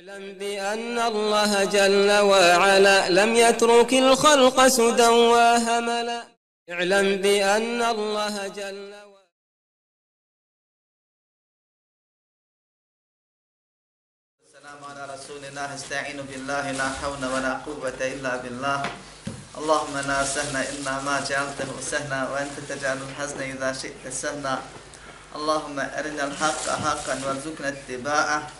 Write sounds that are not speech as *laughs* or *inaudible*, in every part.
اعلم بأن الله جل وعلا لم يترك الخلق سدى وهملا. اعلم بأن الله جل وعلا السلام على رسول الله استعين بالله لا حول ولا قوة إلا بالله. اللهم لا سهل إلا ما جعلته سهلا وأنت تجعل الحزن إذا شئت سهلا. اللهم أرنا الحق حقا وارزقنا اتباعه.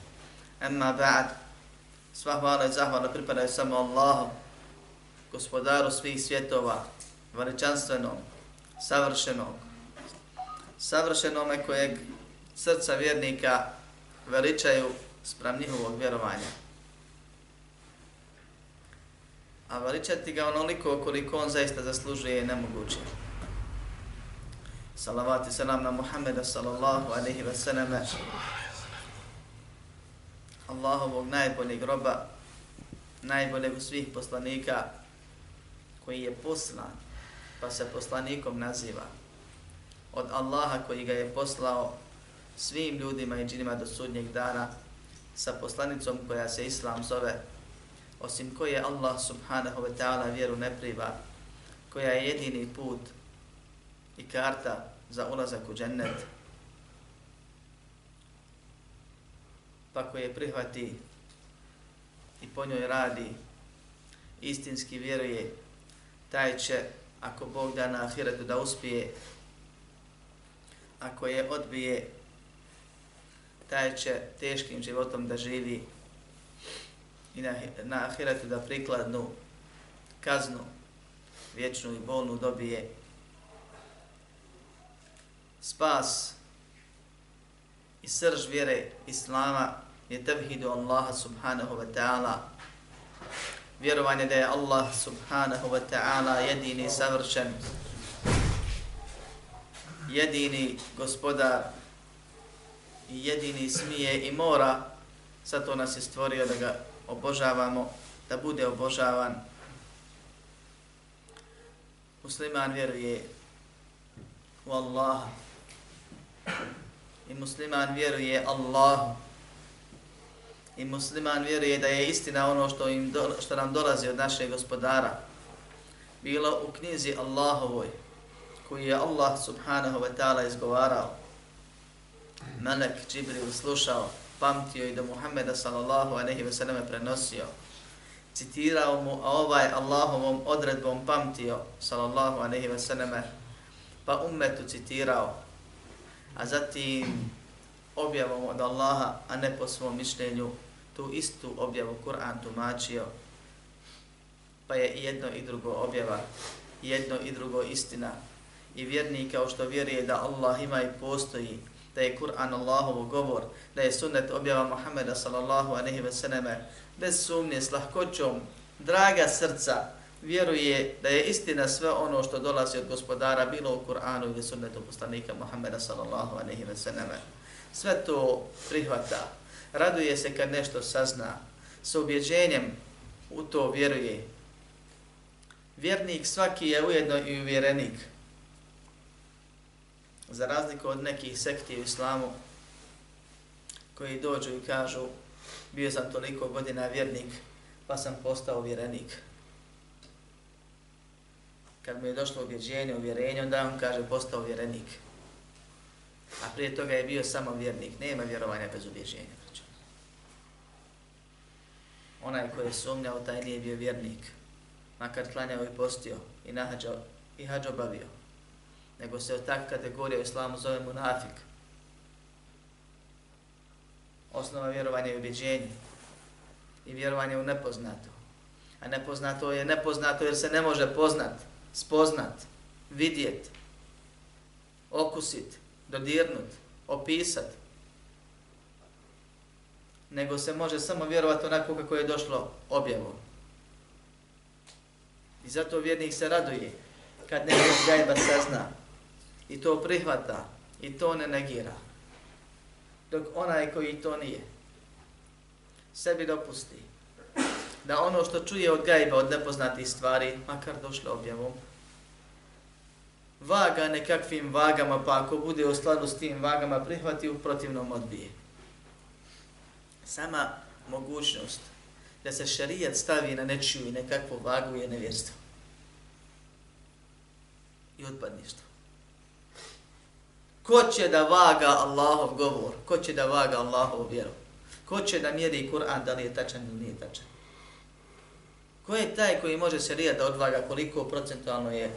Amma ba'd. Sva hvala i zahvala pripadaju samo Allahu, gospodaru svih svjetova, veličanstvenom, savršenom. Savršenome kojeg srca vjernika veličaju sprem njihovog vjerovanja. A veličati ga onoliko koliko on zaista zaslužuje je nemoguće. Salavati selam na Muhammeda sallallahu alaihi wa sallam. Allahovog najboljeg roba, najboljeg u svih poslanika koji je poslan, pa se poslanikom naziva. Od Allaha koji ga je poslao svim ljudima i džinima do sudnjeg dana sa poslanicom koja se Islam zove, osim koje Allah subhanahu wa ta'ala vjeru ne priva, koja je jedini put i karta za ulazak u džennet, pa koje prihvati i po njoj radi, istinski vjeruje, taj će, ako Bog da na ahiretu da uspije, ako je odbije, taj će teškim životom da živi i na, na ahiretu da prikladnu kaznu, vječnu i bolnu dobije. Spas i srž vjere Islama je tevhidu Allaha subhanahu wa ta'ala. Vjerovanje da je Allah subhanahu wa ta'ala jedini savršen, jedini gospodar i jedini smije i mora, zato nas je stvorio da ga obožavamo, da bude obožavan. Musliman vjeruje u Allaha i musliman vjeruje Allahu i musliman vjeruje da je istina ono što, im do, što nam dolazi od našeg gospodara. Bilo u knjizi Allahovoj, koji je Allah subhanahu wa ta'ala izgovarao. Melek Džibril slušao, pamtio i da Muhammeda sallallahu aleyhi ve selleme prenosio. Citirao mu, a ovaj Allahovom odredbom pamtio, sallallahu aleyhi ve selleme, pa ummetu citirao, a zatim objavom od Allaha, a ne po svom mišljenju, tu istu objavu Kur'an tumačio, pa je i jedno i drugo objava, jedno i drugo istina. I vjerni kao što vjeruje da Allah ima i postoji, da je Kur'an Allahov govor, da je sunnet objava Muhammeda sallallahu aleyhi ve sallame, bez sumnje, s lahkoćom, draga srca, vjeruje da je istina sve ono što dolazi od gospodara, bilo u Kur'anu ili sunnetu poslanika Muhammeda sallallahu alejhi ve sallame. Sve to prihvata. Raduje se kad nešto sazna. Sa ubjeđenjem u to vjeruje. Vjernik svaki je ujedno i uvjerenik. Za razliku od nekih sekti u islamu koji dođu i kažu bio sam toliko godina vjernik pa sam postao vjerenik. Kad mu je došlo objeđenje, uvjerenje, onda on kaže postao vjerenik. A prije toga je bio samo vjernik. Nema vjerovanja bez ubjeđenja. Onaj koji je sumnjao, taj nije bio vjernik. Makar klanjao i postio i nahađao i hađ obavio. Nego se od tak kategorije u islamu zove munafik. Osnova vjerovanja je objeđenje I vjerovanje u nepoznato. A nepoznato je nepoznato jer se ne može poznati spoznat, vidjet, okusit, dodirnut, opisat. nego se može samo vjerovati onako kako je došlo objavom. I zato vjernik se raduje kad neko gajba sazna i to prihvata i to ne negira. Dok onaj koji to nije, sebi dopusti da ono što čuje od gajba, od nepoznatih stvari, makar došlo objavom, vaga nekakvim vagama, pa ako bude u skladu s tim vagama prihvati, u protivnom odbije. Sama mogućnost da se šarijat stavi na nečiju i nekakvu vagu je nevjerstvo. I odpadništvo. Ko će da vaga Allahov govor? Ko će da vaga Allahov vjeru? Ko će da mjeri Kur'an da li je tačan ili nije tačan? Ko je taj koji može šarijat da odvaga koliko procentualno je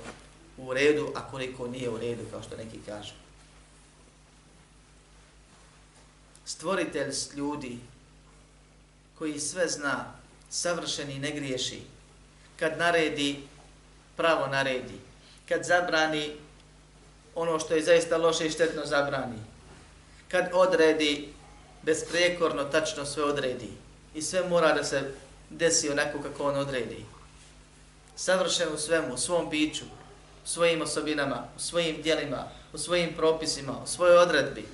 u redu, a koliko nije u redu, kao što neki kažu. Stvoritelj ljudi koji sve zna, savršeni ne griješi, kad naredi, pravo naredi, kad zabrani ono što je zaista loše i štetno zabrani, kad odredi, besprekorno, tačno sve odredi. I sve mora da se desi onako kako on odredi. Savršen u svemu, u svom biću, u svojim osobinama, u svojim dijelima, u svojim propisima, u svojoj odredbi.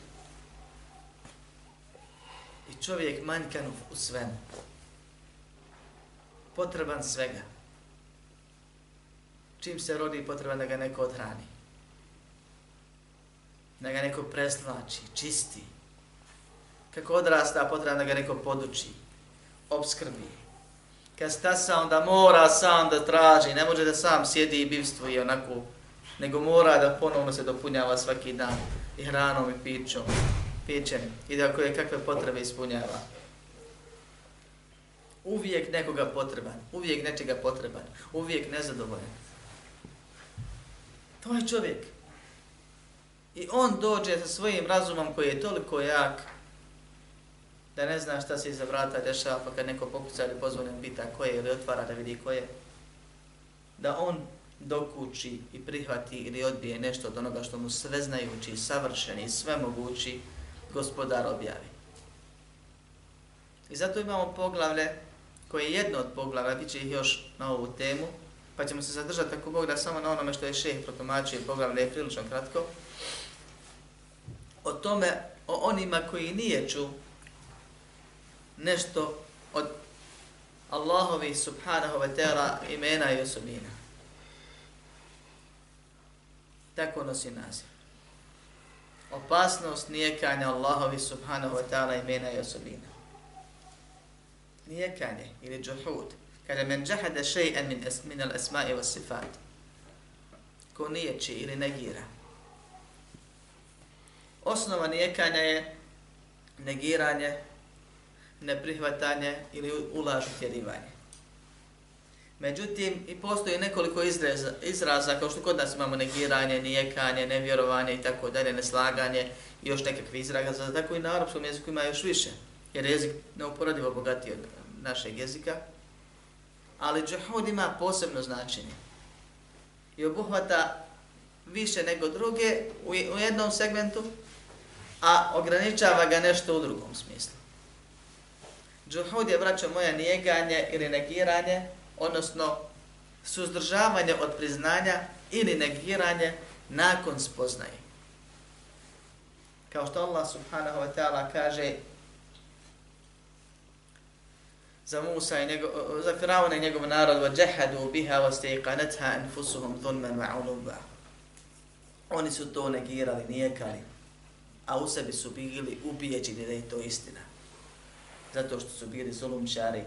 I čovjek manjkan u svemu. Potreban svega. Čim se rodi, potreban da ga neko odhrani. Da ga neko preslači, čisti. Kako odrasta, potreban da ga neko poduči, obskrbi kad stasa, onda mora sam da traži, ne može da sam sjedi i bivstvuje onako, nego mora da ponovno se dopunjava svaki dan i hranom i pićom, pićem i da koje kakve potrebe ispunjava. Uvijek nekoga potreban, uvijek nečega potreban, uvijek nezadovoljan. To je čovjek. I on dođe sa svojim razumom koji je toliko jak, da ne zna šta se iza vrata dešava, pa kad neko pokuca ili pozvone pita ko je ili otvara da vidi ko je, da on dokući i prihvati ili odbije nešto od onoga što mu sve znajući, savršeni, sve mogući, gospodar objavi. I zato imamo poglavlje koje je jedno od poglavlja, bit će ih još na ovu temu, pa ćemo se zadržati ako Bog da samo na onome što je šeh protomačio poglavlje je prilično kratko. O tome, o onima koji nije ču nešto od Allahovi subhanahu wa ta'ala imena i osobina. Tako nosi naziv. Opasnost nijekanja Allahovi subhanahu wa ta'ala imena i osobina. Nijekanje ili džuhud. Kada men džahada še'an min, min al asma'i wa sifat. Ko niječi ili negira. Osnova nijekanja je negiranje neprihvatanje ili ulaž utjerivanje. Međutim, i postoji nekoliko izraza, izraza, kao što kod nas imamo negiranje, nijekanje, nevjerovanje i tako dalje, neslaganje i još nekakvi izraza, tako i na arapskom jeziku ima još više, jer jezik neuporadivo bogatiji od našeg jezika. Ali džahud ima posebno značenje i obuhvata više nego druge u jednom segmentu, a ograničava ga nešto u drugom smislu. Džuhud je, braćo moja, nijeganje ili negiranje, odnosno suzdržavanje od priznanja ili negiranje nakon spoznaje. Kao što Allah subhanahu wa ta'ala kaže za Musa i njegov, za Firavuna i njegov narod وَجَحَدُوا بِهَا وَسْتَيْقَنَتْهَا أَنفُسُهُمْ ظُلْمًا وَعُلُوبًا Oni su to negirali, nijekali, a u sebi su bili ubijeđeni da je to istina zato što su bili zulumčari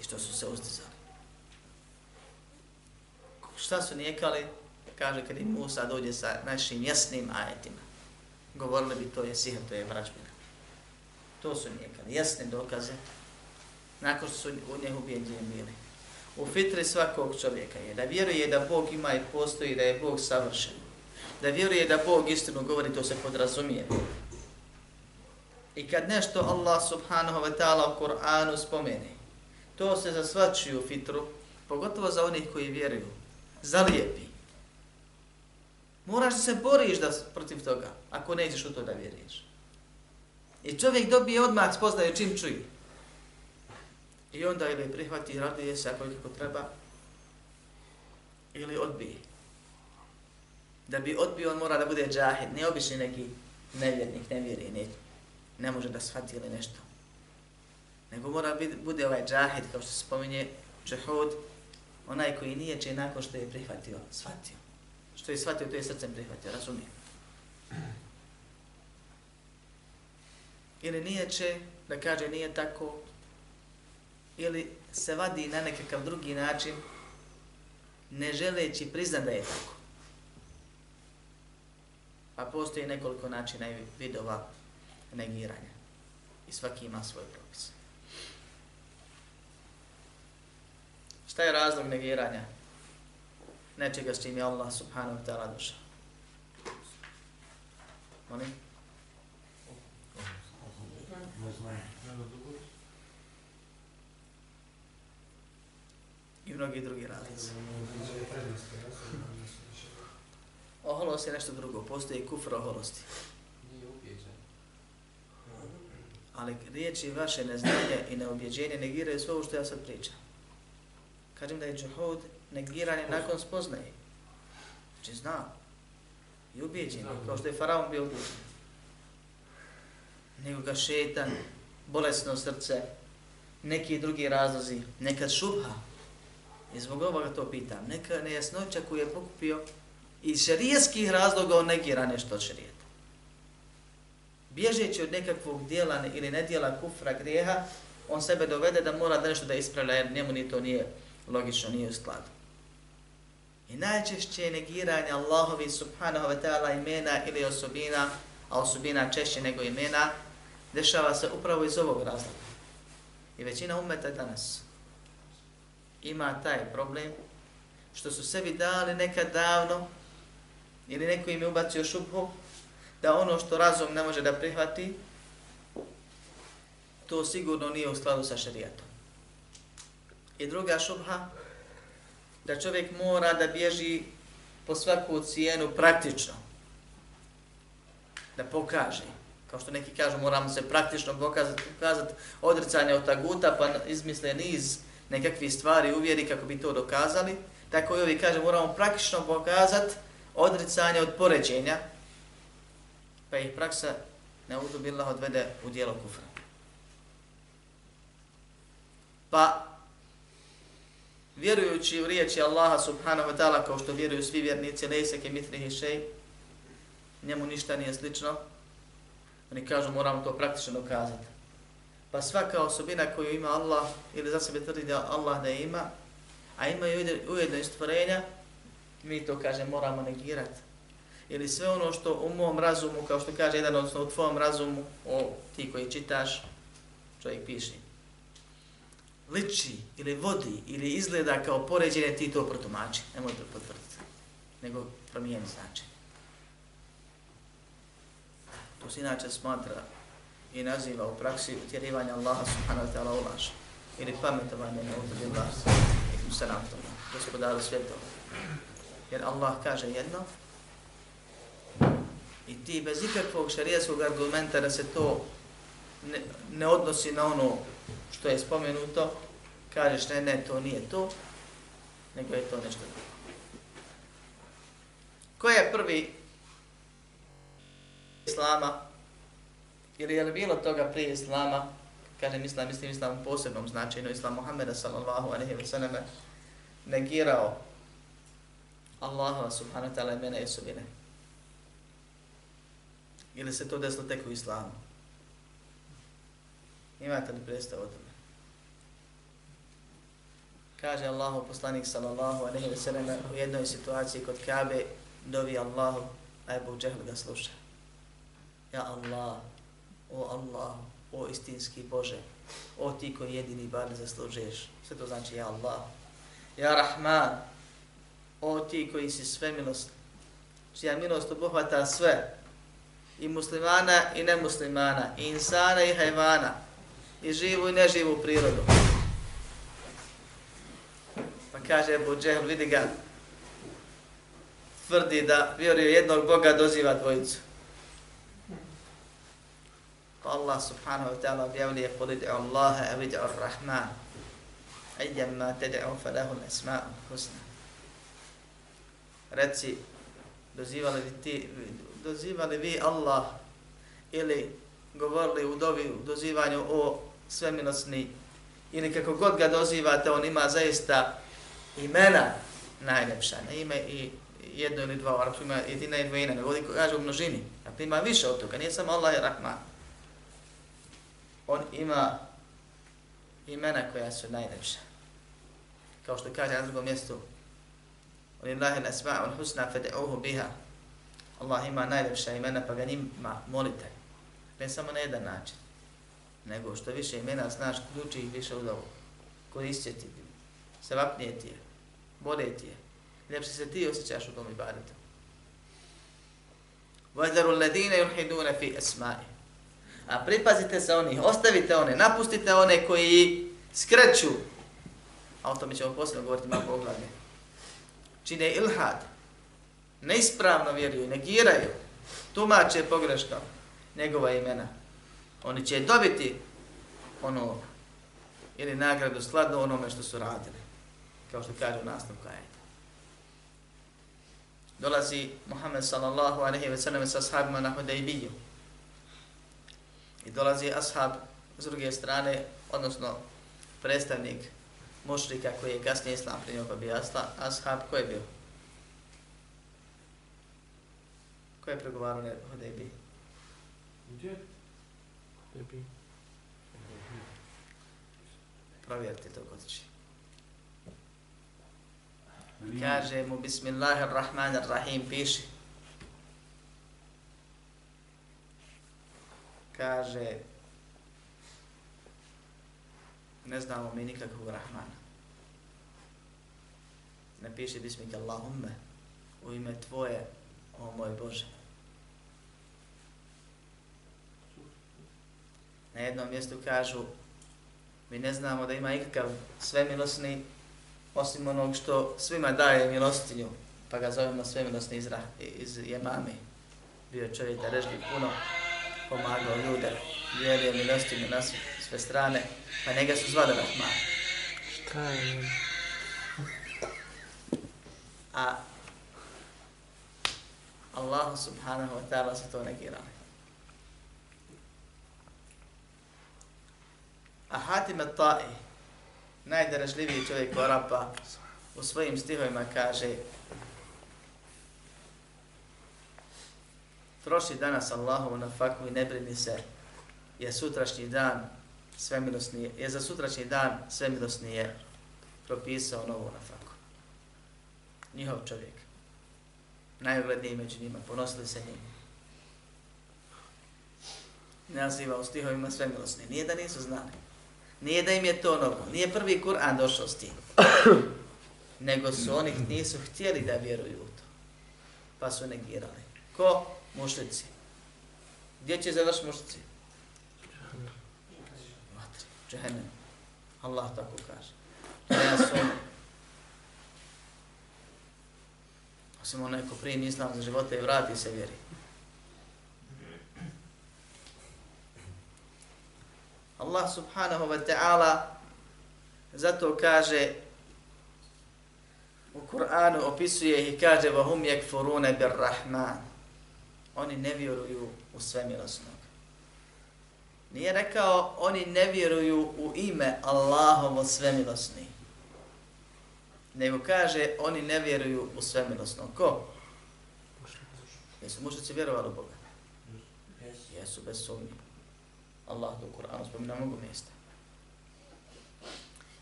i što su se ustizali. Šta su nijekali? Kaže, kad im Musa dođe sa našim jasnim ajetima, govorili bi to je sihr, to je vraćbina. To su nijekali, jasne dokaze, nakon što su u njih ubijeđeni bili. U fitri svakog čovjeka je da vjeruje da Bog ima i postoji, da je Bog savršen. Da vjeruje da Bog istinu govori, to se podrazumije. I kad nešto Allah subhanahu wa ta'ala u Kur'anu spomeni, to se za svačiju fitru, pogotovo za onih koji vjeruju, zalijepi. Moraš da se boriš da protiv toga, ako nećeš u to da vjeruješ. I čovjek dobije odmah spoznaju čim čuje. I onda ili prihvati i raduje se ako je kako treba, ili odbije. Da bi odbio, on mora da bude džahid, ne obični neki nevjernik, ne vjeri, ne, može da shvati ili nešto. Nego mora biti, bude ovaj džahid, kao što se spominje, džahud, onaj koji nije će nakon što je prihvatio, shvatio. Što je shvatio, to je srcem prihvatio, razumije. Ili nije će, da kaže nije tako, ili se vadi na nekakav drugi način, ne želeći priznat da je tako. Pa postoji nekoliko načina i vidova negiranja. I svaki ima svoj propis. Šta je razlog negiranja? Nečega s čim je Allah subhanahu wa ta'ala došao. Molim? I mnogi drugi razlici. Oholost je nešto drugo. Postoji kufra oholosti. Ali riječi vaše neznanje i neobjeđenje negiraju sve ovo što ja sad pričam. Kažem da je džuhud negiranje nakon spoznaje. Znači zna. I ubijeđen. Kao što je faraon bio ubijeđen. Nego ga šetan, bolesno srce, neki drugi razlozi, nekad šubha. I zbog ovoga to pitam. Neka nejasnoća koju je pokupio iz šarijeskih razloga on negira nešto od šarijeta. Bježeći od nekakvog dijela ili nedjela kufra grijeha, on sebe dovede da mora da nešto da ispravlja jer njemu ni to nije logično, nije u skladu. I najčešće je negiranje Allahovi subhanahu wa ta'ala imena ili osobina, a osobina češće nego imena, dešava se upravo iz ovog razloga. I većina umeta danas ima taj problem što su sebi dali nekad davno ili neko im je ubacio šubhu da ono što razum ne može da prihvati to sigurno nije u skladu sa šarijatom. I druga šubha da čovjek mora da bježi po svaku cijenu praktično da pokaže kao što neki kažu moramo se praktično pokazati, pokazati odricanje od taguta pa izmisle niz nekakvi stvari uvjeri kako bi to dokazali. Tako i ovi kaže moramo praktično pokazati odricanje od poređenja, pa ih praksa ne udubila odvede u dijelo kufra. Pa, vjerujući u riječi Allaha subhanahu wa ta'ala, kao što vjeruju svi vjernici, lejse ke mitrihi šej, njemu ništa nije slično, oni kažu moramo to praktično dokazati. Pa svaka osobina koju ima Allah, ili za sebe tvrdi da Allah da ima, a ima i ujedno istvorenja, mi to kaže moramo negirati. Ili sve ono što u mom razumu, kao što kaže jedan odnosno u tvojom razumu, o ti koji čitaš, čovjek piše, liči ili vodi ili izgleda kao poređenje, ti to protumači. Nemoj to potvrditi, nego promijeni značenje. To se inače smatra i naziva u praksi utjerivanja Allaha subhanahu wa ta'ala ulaž ili pametovanje na utođe vlast i se nam tome, gospodaru svjetova. Jer Allah kaže jedno i ti bez ikakvog šarijaskog argumenta da se to ne, ne odnosi na ono što je spomenuto, kažeš ne, ne, to nije to, nego je to nešto drugo. Ko je prvi islama ili je li bilo toga prije islama, kažem islam, mislim islam u posebnom značajnu, islam Muhammeda sallallahu alaihi wa sallam negirao Allahova subhanahu ta'ala imena i osobine. Ili se to desilo tek u islamu? Imate li predstav o tome? Kaže Allahu poslanik sallallahu alaihi wa sallam u jednoj situaciji kod Kabe dovi Allahu, a Ebu Džehl ga sluša. Ja Allah, o Allah, o istinski Bože, o ti koji jedini bar ne zaslužuješ. Sve to znači ja Allah. Ja Rahman, o ti koji si sve milost, čija milost obuhvata sve, i muslimana i nemuslimana, i insana i hajvana, i živu i neživu prirodu. Pa kaže Ebu Džehl, vidi ga, tvrdi da vjeruje jednog Boga doziva dvojicu. Pa Allah subhanahu wa ta'ala objavlije polidi Allaha a vidi Ar-Rahman. Ejem ma falahu al-esma'u husna. Reci, dozivali li ti, dozivali vi Allah ili govorili u dovi u dozivanju o sveminosni ili kako god ga dozivate, on ima zaista imena najljepša, ne ime i jedno ili dva, u ima jedina i dvojina, nego ovdje kaže u množini. Dakle, ima više od toga, nije samo Allah i Rahman. On ima imena koja su najljepša. Kao što kaže na drugom mjestu, on ilahi nasma, on husna fede'uhu biha. Allah ima najljepša imena, pa ga njima molite. Ne samo na jedan način, nego što više imena znaš, ključi ih više u dovu. Koristit ti, sevapnije ti je, bolje ti je. Ljepše se ti osjećaš u tom ibadetu. Vajdaru الَّذِينَ يُلْحِدُونَ fi esma'i. A pripazite se onih, ostavite one, napustite one koji skreću. A o tome ćemo posljedno govoriti malo poglavlje. Čine ilhad. Neispravno vjeruju, negiraju. Tumače pogrešno njegova imena. Oni će dobiti ono ili nagradu skladno onome što su radili. Kao što kaže u nastavku ajeta dolazi Muhammed sallallahu alaihi wa sallam sa ashabima na Hudaybiju. I dolazi ashab s druge strane, odnosno predstavnik mušrika koji je kasnije islam primio pa bio ashab, koji je bio? Ko je pregovarao na Hudaybiji? Gdje? Provjerite to kod će. Kaže mu Bismillahirrahmanirrahim, piši. Kaže, ne znamo mi nikakvog Rahmana. Ne piši Bismika Allahumme, u ime Tvoje, o moj Bože. Na jednom mjestu kažu, mi ne znamo da ima ikakav svemilosni osim onog što svima daje milostinju, pa ga zovemo sve milostni iz, iz Jemame. Bio čovjek da režbi puno, pomagao ljude, dijelio milostinju na sve, sve strane, pa njega su zvali Rahman. Šta je? A Allah subhanahu wa ta'ala se to negirali. A Hatim al-Ta'i, najdražljiviji čovjek Arapa u svojim stihovima kaže troši danas Allahovu na faku i ne brini se je sutrašnji dan svemilosni, je za sutrašnji dan svemilosni je propisao novu na faku. Njihov čovjek. najugledniji među njima, ponosili se njim. Naziva u stihovima svemilosni. Nije da nisu znali. Nije da im je to novo. Nije prvi Kur'an došao s tim. *coughs* Nego su oni nisu htjeli da vjeruju u to. Pa su negirali. Ko? Mušlici. Gdje će završiti mušlici? Vatri. Džehennem. Allah tako kaže. Ja sam. Osim onaj ko primi islam za živote i vrati se vjeri. Allah subhanahu wa ta'ala zato kaže u Kur'anu opisuje i kaže vahum yakfuruna bir rahman oni ne vjeruju u svemirosnog nije rekao oni ne vjeruju u ime Allahovo svemilosni. Nego kaže oni ne vjeruju u svemilosnog. Ko? jesu mušici vjerovali u Boga? jesu bez sumnje Allah do Kur'anu spomina mnogo mjesta.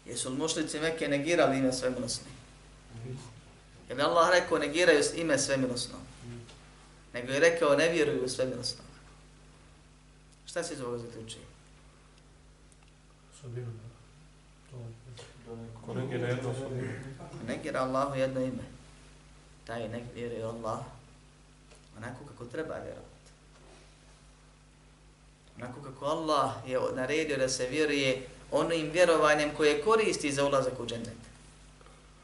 Jesu li mušlici Mekke negirali ime svemilosni? Je li Allah rekao negiraju ime svemilosno? Nego je rekao ne vjeruju u svemilosno. Šta se iz ovoga zaključuje? Ko negira jedno Negira Allahu jedno ime. Taj ne vjeruje Allah onako kako treba vjerovati onako kako Allah je naredio da se vjeruje onim vjerovanjem koje koristi za ulazak u džennet.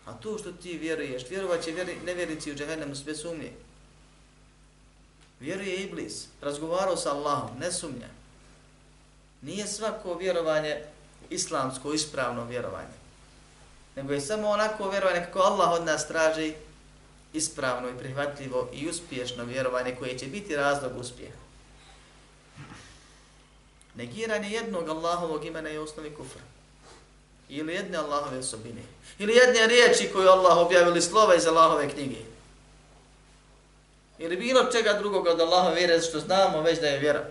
A to što ti vjeruješ, vjerovat će vjeri, nevjernici u džehennemu sve sumnje. Vjeruje Iblis, razgovarao sa Allahom, ne sumnja. Nije svako vjerovanje islamsko, ispravno vjerovanje. nego je samo onako vjerovanje kako Allah od nas traži ispravno i prihvatljivo i uspješno vjerovanje koje će biti razlog uspjeha. Negiranje jednog Allahovog imena je osnovi kufra. Ili jedne Allahove osobine. Ili jedne riječi koju Allah objavili slova iz Allahove knjige. Ili bilo čega drugog od Allahove vjere, što znamo već da je vjera.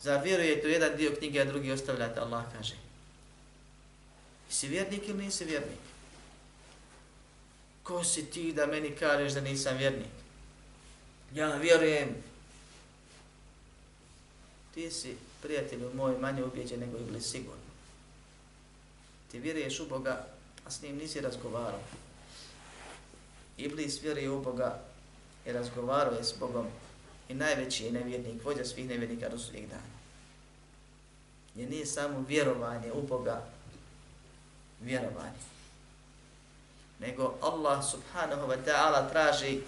Zar vjerujete u jedan dio knjige, a drugi ostavljate, Allah kaže. Si vjernik ili nisi vjernik? Ko si ti da meni kažeš da nisam vjernik? Ja vjerujem. Ti si prijatelju moj manje ubjeđen nego i bili sigurno. Ti vjeruješ u Boga, a s njim nisi razgovarao. Iblis vjeruje u Boga i razgovarao je s Bogom i najveći je nevjernik, vođa svih nevjernika do svih dana. Jer nije samo vjerovanje u Boga, vjerovanje. Nego Allah subhanahu wa ta'ala traži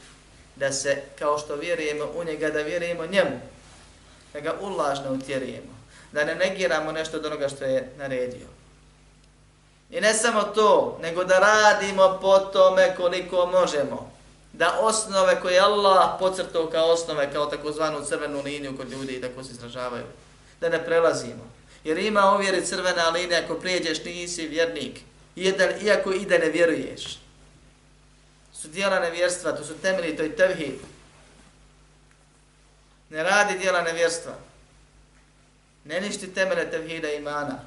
da se, kao što vjerujemo u njega, da vjerujemo njemu. Da ga ulažno utjerujemo. Da ne negiramo nešto od onoga što je naredio. I ne samo to, nego da radimo po tome koliko možemo. Da osnove koje Allah pocrtao kao osnove, kao takozvanu crvenu liniju kod ljudi i tako se izražavaju, da ne prelazimo. Jer ima uvjeri crvena linija, ako prijeđeš nisi vjernik, jedan, iako i da ne vjeruješ. Su dijela nevjerstva, to su temelji, to je tevhid. Ne radi dijela nevjerstva. Ne ništi temele tevhida imana.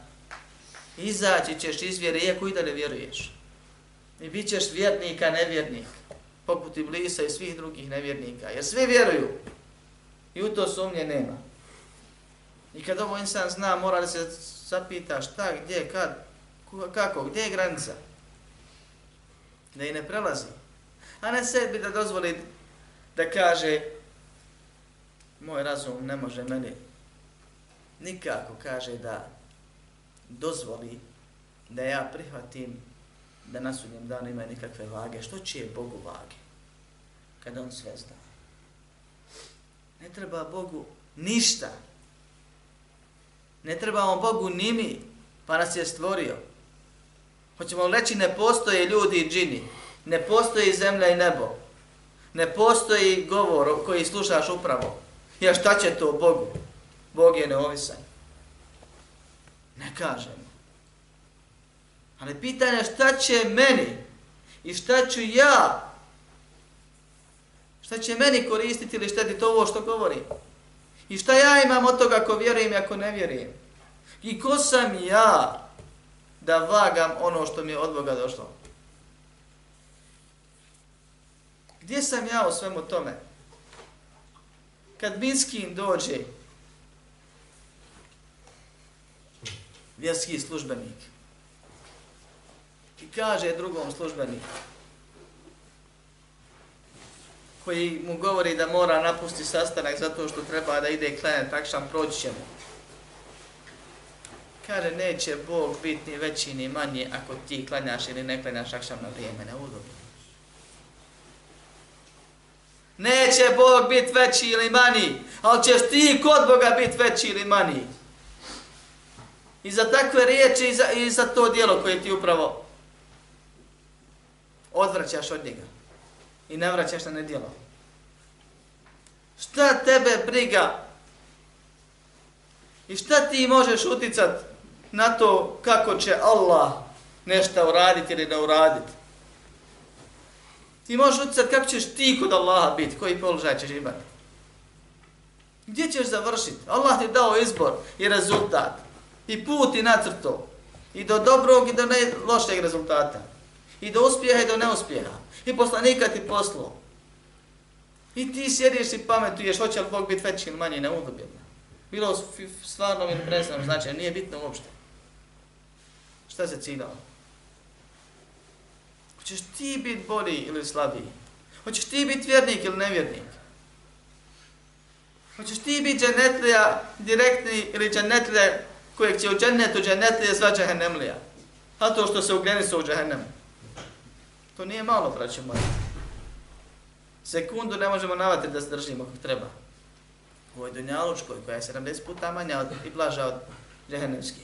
Izaći ćeš iz vjere, iako i da ne vjeruješ. I bit ćeš vjernika, nevjernik. Poput Iblisa i svih drugih nevjernika. Jer svi vjeruju. I u to sumnje nema. I kad ovo insan zna, mora da se zapita šta, gdje, kad, kako, gdje je granica? Da i ne prelazi. A ne sebi da dozvoli da kaže moj razum ne može meni nikako kaže da dozvoli da ja prihvatim da na sudnjem danu ima nikakve vage. Što će je Bogu vage? Kada on sve zna. Ne treba Bogu ništa. Ne trebamo Bogu ni mi, pa nas je stvorio. Hoćemo reći ne postoje ljudi i džini, ne postoji zemlja i nebo, ne postoji govor koji slušaš upravo. Ja šta će to Bogu? Bog je neovisan. Ne kažem. Ali pitanje šta će meni i šta ću ja Šta će meni koristiti ili štetiti ovo što govori? I šta ja imam od toga ako vjerujem i ako ne vjerujem? I ko sam ja da vagam ono što mi je od Boga došlo? Gdje sam ja u svemu tome? Kad Minskin dođe, vjerski službenik, i kaže drugom službeniku, koji mu govori da mora napusti sastanak zato što treba da ide klanjati, tak proći će mu. Kaže, neće Bog biti ni veći ni manji ako ti klanjaš ili ne klanjaš akšam na vrijeme, ne udobno. Neće Bog biti veći ili manji, ali ćeš ti kod Boga biti veći ili manji. I za takve riječi i za, i za to dijelo koje ti upravo odvraćaš od njega i ne vraćaš na nedjelo. Šta tebe briga i šta ti možeš uticat na to kako će Allah nešto uraditi ili ne uraditi? Ti možeš utjecati kako ćeš ti kod Allaha biti, koji položaj ćeš imati. Gdje ćeš završiti? Allah ti dao izbor i rezultat. I put i nacrto. I do dobrog i do ne lošeg rezultata. I do uspjeha i do neuspjeha. I poslanika ti poslo. I ti sjediš i pametuješ, hoće li Bog biti veći ili manji, neudobilno. Bilo stvarno ili predstavno znači, nije bitno uopšte. Šta se ciljalo? Hoćeš ti biti bolji ili slabiji? Hoćeš ti biti vjernik ili nevjernik? Hoćeš ti biti dženetlija direktni ili dženetlija kojeg će u džennetu dženetlija sva džahennemlija? A to što se ugreni su u džahennemu. To nije malo, braće moje. Sekundu ne možemo navati da se držimo kako treba. u ovoj Dunjalučkoj, koja je 70 puta manja od, i blaža od džehennemske.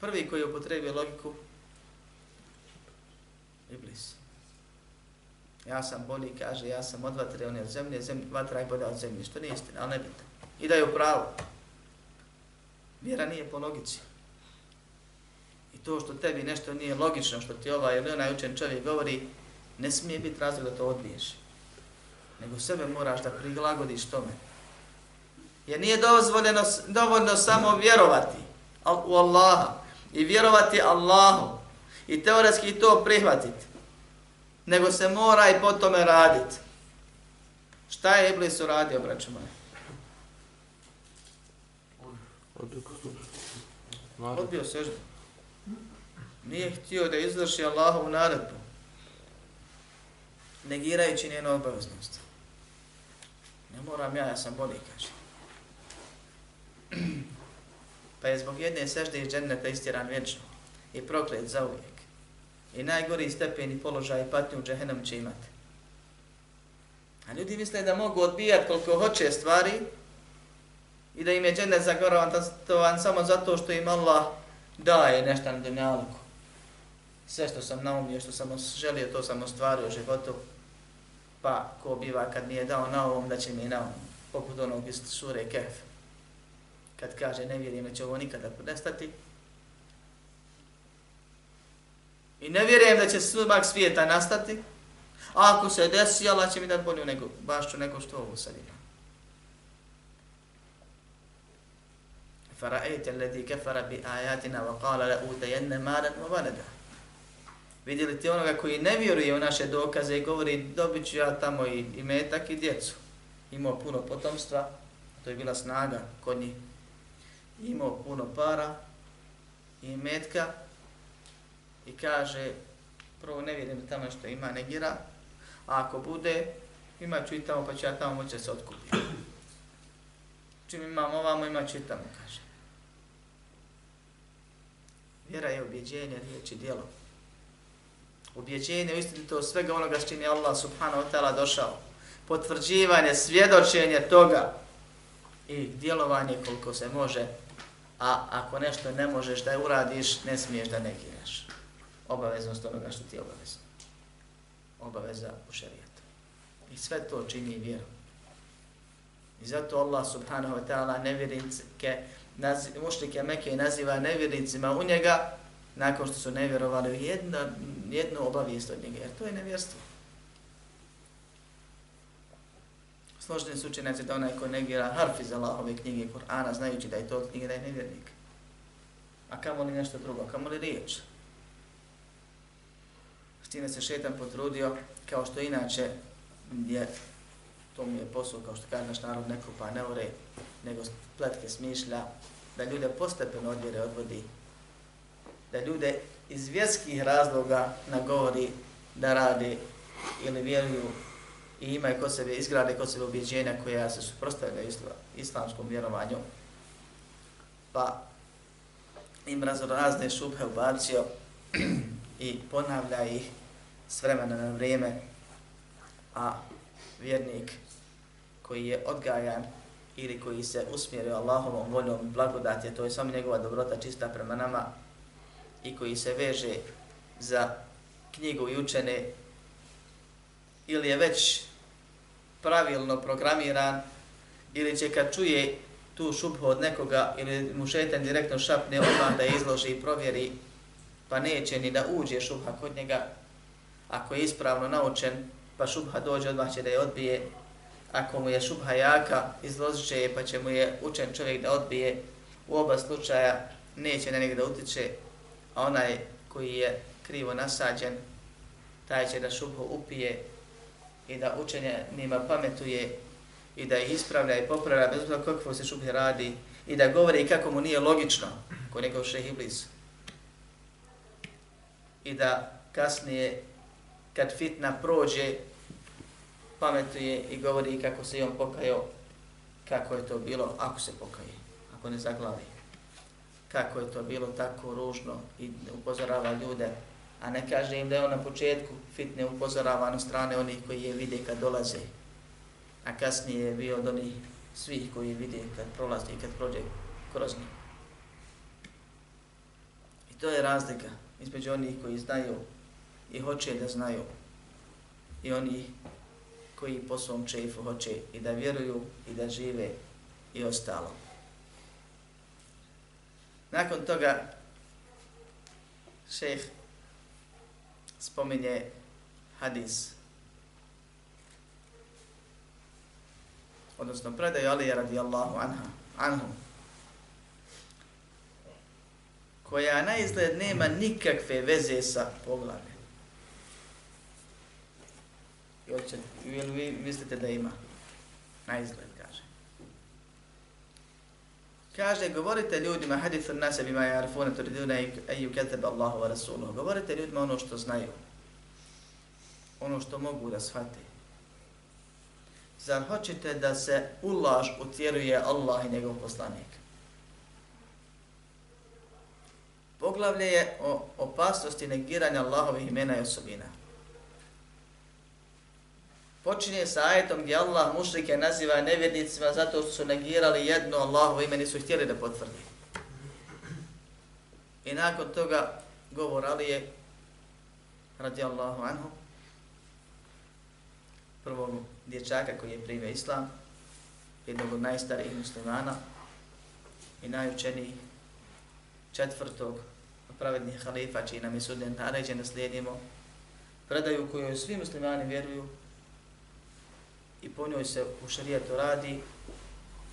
Prvi koji je upotrebio logiku, Iblis. Ja sam bolji, kaže, ja sam od vatre, on je od zemlje, zemlje vatra je bolja od zemlje, što nije istina, ali ne. I da je u pravu. Vjera nije po logici. I to što tebi nešto nije logično, što ti ovaj ili onaj učen čovjek govori, ne smije biti razlog da to odbiješ. Nego sebe moraš da prilagodiš tome. Jer nije dozvoljeno, dovoljno samo vjerovati u Allaha i vjerovati Allahu i teoretski to prihvatiti. Nego se mora i po tome raditi. Šta je Iblis uradio, braćo moje? Odbio seždu. Nije htio da izvrši Allahovu naredbu. Negirajući njenu obaveznost. Ne moram ja, ja sam bolji, kaže. *clears throat* Pa je zbog jedne sežde iz dženneta istiran vječno i proklet za uvijek. I najgori stepen i položaj i patnju u džehennem će imati. A ljudi misle da mogu odbijati koliko hoće stvari i da im je džennet zagoravan samo zato što im Allah daje nešto na dunjalku. Sve što sam naumio, što sam želio, to sam ostvario u životu. Pa ko biva kad mi je dao na ovom, da će mi na ovom. Poput onog iz sure Kef. Kad kaže ne vjerujem da će ovo nikada nestati. I ne vjerujem da će sudbak svijeta nastati. A ako se desi, Allah će mi dati bolju nego, baš ću nego što ovo sad ima. Fara'ite alladhi kafara bi ajatina wa qala la utajenne malan wa valada. Vidjeli ti onoga koji ne vjeruje u naše dokaze i govori dobit ću ja tamo i, i metak i djecu. Imao puno potomstva, to je bila snaga kod njih. Imao puno para i metka, i kaže prvo ne vjerujem tamo što ima negira, a ako bude ima ću i tamo pa ću ja tamo moći se otkupiti. Čim imam ovamo ima ću i tamo kaže. Vjera je objeđenje, riječ i djelo. Objeđenje u istinito svega onoga s čim je Allah subhanahu wa ta'ala došao. Potvrđivanje, svjedočenje toga i djelovanje koliko se može. A ako nešto ne možeš da uradiš, ne smiješ da negiraš. Obaveznost onoga što ti je obavezno. Obaveza u šarijetu. I sve to čini vjeru. I zato Allah subhanahu wa ta'ala nevjernike, mušlike Mekke naziva nevjernicima u njega nakon što su nevjerovali u jedno, jednu obavijest od njega, jer to je nevjerstvo. Složeni su učenjaci da onaj ko negira harf iz Allahove knjige Kur'ana, znajući da je to knjige, da je nevjernik. A kamo li nešto drugo, kamo li riječ? Čime se šetan potrudio, kao što inače je, to mu je posao, kao što kaže naš narod, neko pa ne ure, nego pletke smišlja, da ljude postepeno od vjere odvodi, da ljude iz vjerskih razloga nagovori da rade ili vjeruju i imaju kod sebe, izgrade kod sebe objeđenja koja se suprostavlja islamskom vjerovanju. Pa im razne šubhe ubacio *clears throat* i ponavlja ih s vremena na vrijeme, a vjernik koji je odgajan ili koji se usmjerio Allahovom voljom blagodati, to je samo njegova dobrota čista prema nama i koji se veže za knjigu i učene ili je već pravilno programiran ili će kad čuje tu šubhu od nekoga ili mu šetan direktno šapne odmah da izloži i provjeri pa neće ni da uđe šubha kod njega ako je ispravno naučen pa šubha dođe odmah će da je odbije ako mu je šubha jaka, izložit će je pa će mu je učen čovjek da odbije. U oba slučaja neće na njega da utiče, a onaj koji je krivo nasađen, taj će da šubhu upije i da učenje nima pametuje i da ih ispravlja i popravlja bez obzira kakvo se šubhe radi i da govori kako mu nije logično, ko nekao šeh iblis. I da kasnije, kad fitna prođe, pametuje i govori kako se on pokajao, kako je to bilo ako se pokaje, ako ne zaglavi. Kako je to bilo tako ružno i upozorava ljude, a ne kaže im da je on na početku fitne upozoravan od strane onih koji je vide kad dolaze. a kasnije je bio od onih svih koji vide kad prolazi i kad prođe kroz njih. I to je razlika između onih koji znaju i hoće da znaju i oni koji po svom čefu hoće i da vjeruju i da žive i ostalo. Nakon toga šeh spominje hadis odnosno predaju Alija radijallahu anha, anhu, koja na izgled nema nikakve veze sa poglavljem. Ili vi mislite da ima? Na izgled, kaže. Kaže, govorite ljudima, hadithu nase bima jarifune turiduna eju ketebe Allahu wa Rasuluhu. Govorite ljudima ono što znaju. Ono što mogu da shvate. Zar hoćete da se ulaž utjeruje Allah i njegov poslanik? Poglavlje je o opasnosti negiranja Allahovih imena i osobina. Počinje sa ajetom gdje Allah mušrike naziva nevjernicima zato što su negirali jedno Allahovo ime nisu htjeli da potvrdi. I nakon toga govor Ali je radijallahu anhu prvog dječaka koji je primio islam, jednog od najstarijih muslimana i najučenijih četvrtog pravednih halifa, čiji nam je sudjen naređen da slijedimo, predaju koju svi muslimani vjeruju i po njoj se u šarijetu radi,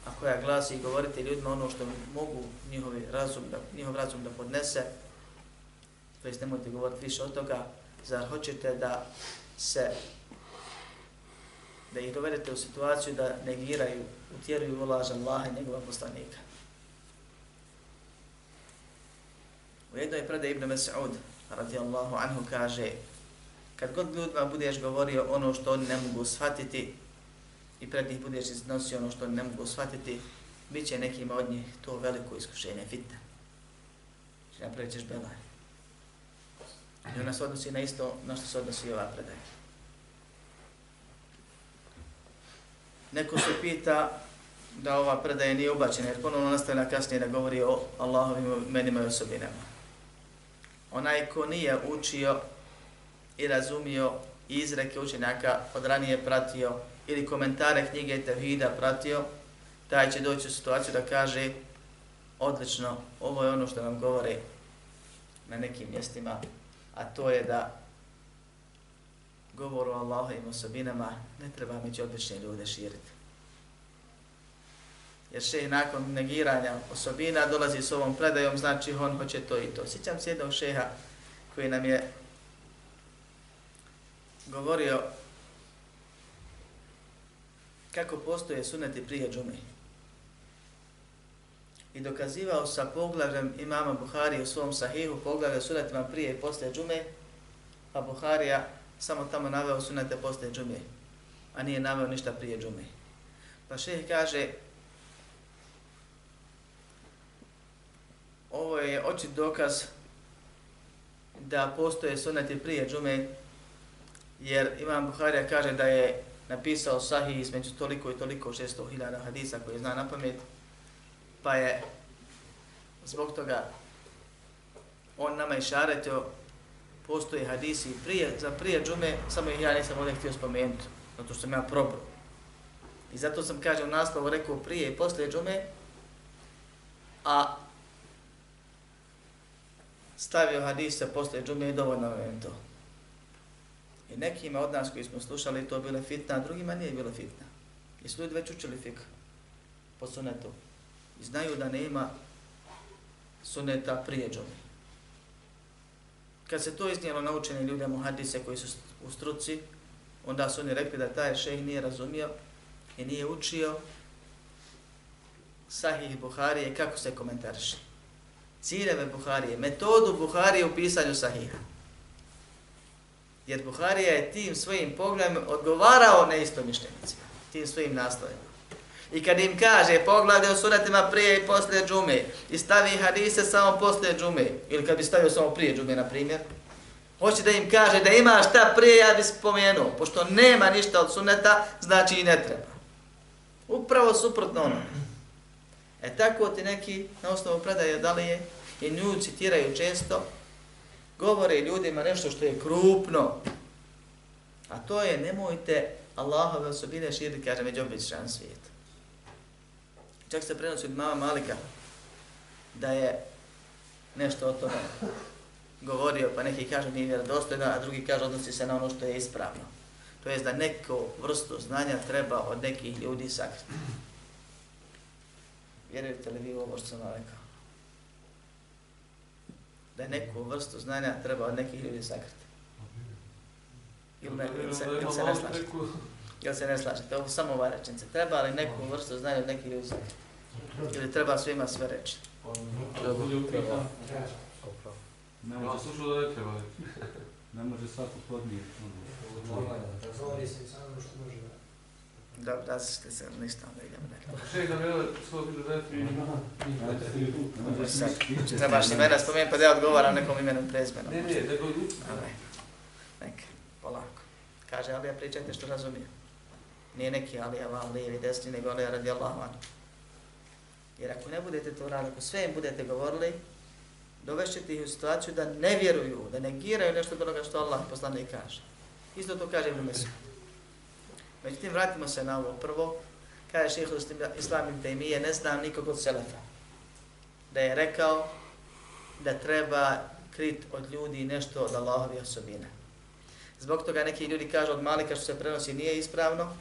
a koja glasi i govorite ljudima ono što mogu njihovi razum da, njihov razum da podnese, to jest nemojte govoriti više od toga, zar hoćete da se da ih dovedete u situaciju da negiraju, utjeruju u laž Allaha i njegova poslanika. U jednoj predaj Ibn Mas'ud, radijallahu anhu, kaže kad god ljudima budeš govorio ono što oni ne mogu shvatiti i pred njih budeš iznosio ono što ne mogu shvatiti, bit će nekima od njih to veliko iskušenje, fitna. Znači napravit ćeš belaj. I ona se odnosi na isto na što se odnosi ova predaja. Neko se pita da ova predaja nije ubačena, jer ponovno nastavlja kasnije da govori o Allahovim menima i osobinama. Onaj ko nije učio i razumio izreke učenjaka od ranije pratio ili komentare knjige Tevhida pratio, taj će doći u situaciju da kaže odlično, ovo je ono što nam govore na nekim mjestima, a to je da govor o Allahovim osobinama ne treba među obične ljude širiti. Jer šeh nakon negiranja osobina dolazi s ovom predajom, znači on hoće to i to. Sjećam se jednog šeha koji nam je govorio kako postoje suneti prije džume. I dokazivao sa poglavljem imama Buhari u svom sahihu poglavlje sunetima prije i poslije džume, a Buharija samo tamo naveo sunete posle džume, a nije naveo ništa prije džume. Pa šeheh kaže, ovo je očit dokaz da postoje suneti prije džume, jer Imam Buharija kaže da je napisao sahih između toliko i toliko 600.000 hadisa koje zna na pamet, pa je zbog toga on nama išaretio postoje hadisi prije, za prije džume, samo ih ja nisam ovdje htio spomenuti, zato što sam ja probao. I zato sam, kažem, u naslovu rekao prije i poslije džume, a stavio hadise poslije džume i dovoljno je to. I nekima od nas koji smo slušali to bile fitna, a drugima nije bilo fitna. I su ljudi već učili fik po sunetu. I znaju da nema suneta prije džume. Kad se to iznijelo naučeni ljudima muhadise koji su u struci, onda su oni rekli da taj šejh nije razumio i nije učio sahih Buharije kako se komentariše. Ciljeve Buharije, metodu Buharije u pisanju sahiha. Jer Buharija je tim svojim poglavima odgovarao na isto mišljenicima, tim svojim naslovima. I kad im kaže poglavlje o sunetima prije i poslije džume i stavi hadise samo poslije džume, ili kad bi stavio samo prije džume, na primjer, hoće da im kaže da ima šta prije, ja bi spomenuo. Pošto nema ništa od suneta, znači i ne treba. Upravo suprotno ono. E tako ti neki na osnovu predaje da je i nju citiraju često, govore ljudima nešto što je krupno, a to je nemojte Allahove osobine širi, kaže, među običan svijet. Čak se prenosi od mama Malika da je nešto o tome govorio, pa neki kažu nije vjerodostojno, a drugi kažu odnosi se na ono što je ispravno. To je da neko vrstu znanja treba od nekih ljudi sakriti. Vjerujete li vi ovo što sam vam rekao? Da je neku vrstu znanja treba od nekih ljudi sakriti. Ili, ne, ili, se, ili se ne slažete? Ili se ne slažete? Ovo samo ova rečenca. Treba li neku vrstu znanja od nekih ljudi sakriti? Ili treba svima sve reći? Treba. Treba. Ne može, slušao da ne treba. ne može svako podnijeti. Govori se samo što da. Da, da ste se ništa onda idemo dalje. Da svog da je Trebaš imena spomenuti pa da ja odgovaram nekom imenom prezmenom. Ne, ne, nego... Ale, neka, polako. Kaže Alija, pričajte što razumije. Nije neki Alija vam lijevi desni, nego Alija radi Allah van. Jer ako ne budete to radili, ako sve im budete govorili, dovešćete ih u situaciju da ne vjeruju, da negiraju nešto od onoga što Allah poslanik kaže. Isto to kaže Ibn Mesud. Međutim, vratimo se na ovo prvo. Kaže šehe Islam ibn Taymiye, ne znam nikog od Selefa. Da je rekao da treba krit od ljudi nešto od Allahovi osobine. Zbog toga neki ljudi kažu od malika što se prenosi nije ispravno,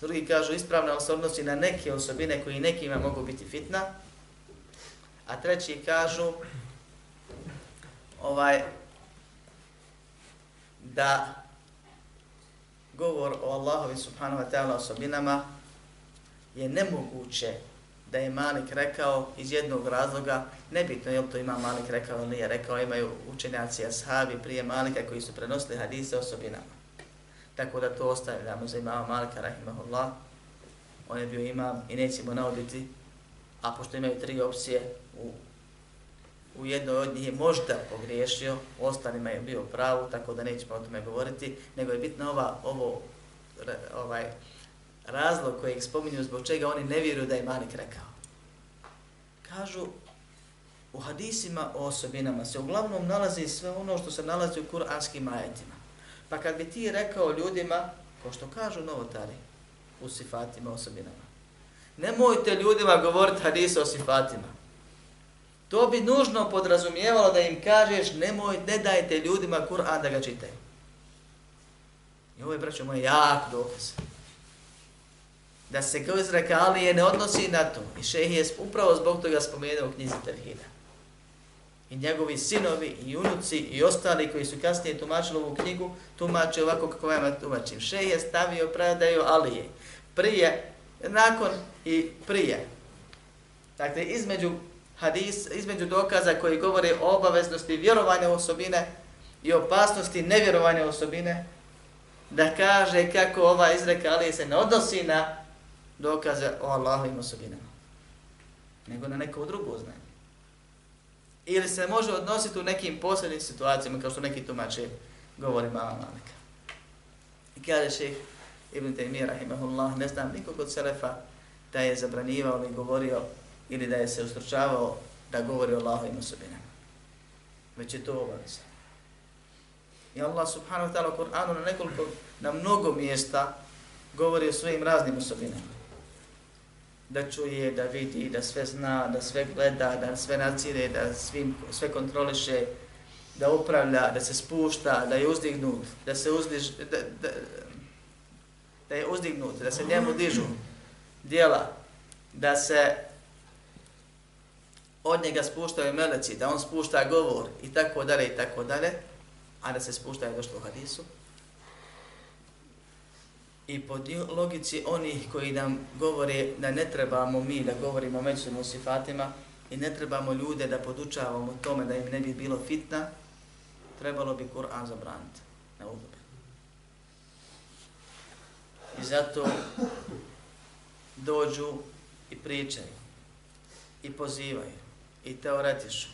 drugi kažu ispravno, ali se odnosi na neke osobine koji nekima mogu biti fitna, a treći kažu ovaj da govor o Allahovi subhanahu wa ta'ala osobinama je nemoguće da je Malik rekao iz jednog razloga, nebitno je li to ima Malik rekao ili nije rekao, imaju učenjaci ashabi prije Malika koji su prenosili hadise osobinama. Tako da to ostavljamo za imama Malika, rahimahullah. On je bio imam i nećemo navoditi, a pošto imaju tri opcije, u, u jednoj od njih je možda pogriješio, u ostalima je bio pravu, tako da nećemo o tome govoriti, nego je bitno ova, ovo, ovaj, razlog koji ih spominju zbog čega oni ne vjeruju da je Malik rekao. Kažu, u hadisima o osobinama se uglavnom nalazi sve ono što se nalazi u kuranskim ajetima. Pa kad bi ti rekao ljudima, ko što kažu novotari, u sifatima, osobinama, nemojte ljudima govoriti hadise o sifatima. To bi nužno podrazumijevalo da im kažeš nemoj, ne dajte ljudima Kur'an da ga čitaju. I ovo je, braćo moje, jak dokaz. Da se kao izrekalije ne odnosi na to. I šehi je upravo zbog toga spomenuo u knjizi Tevhida. I njegovi sinovi i unuci i ostali koji su kasnije tumačili ovu knjigu, tumače ovako kako vam tumačim. Šehi je stavio predaju Alije. Prije, nakon i prije. Dakle, između hadis, između dokaza koji govore o obaveznosti vjerovanja osobine i opasnosti nevjerovanja osobine, da kaže kako ova izreka ali se ne odnosi na dokaze o Allahovim osobinama, nego na neko drugo znanje. Ili se može odnositi u nekim posljednim situacijama, kao što neki tumače govori mama Malika. I kaže ših Ibn Taymiyyah, rahimahullah, ne znam nikog od Selefa da je zabranivao ili govorio ili da je se ustručavao da govori o Allahovim osobinama. Već je to obaveza. I Allah subhanahu wa ta'ala u Kur'anu na nekoliko, na mnogo mjesta govori o svojim raznim osobinama. Da čuje, da vidi, da sve zna, da sve gleda, da sve nacire, da svim, sve kontroliše, da upravlja, da se spušta, da je uzdignut, da se uzdiž, da, da, da je uzdignut, da se njemu dižu dijela, da se od njega spuštaju meleci, da on spušta govor i tako dalje i tako dalje, a da se spušta je došlo u hadisu. I po logici onih koji nam govore da ne trebamo mi da govorimo među sifatima i ne trebamo ljude da podučavamo tome da im ne bi bilo fitna, trebalo bi Kur'an zabraniti na udobe. I zato dođu i pričaju i pozivaju i teoretišu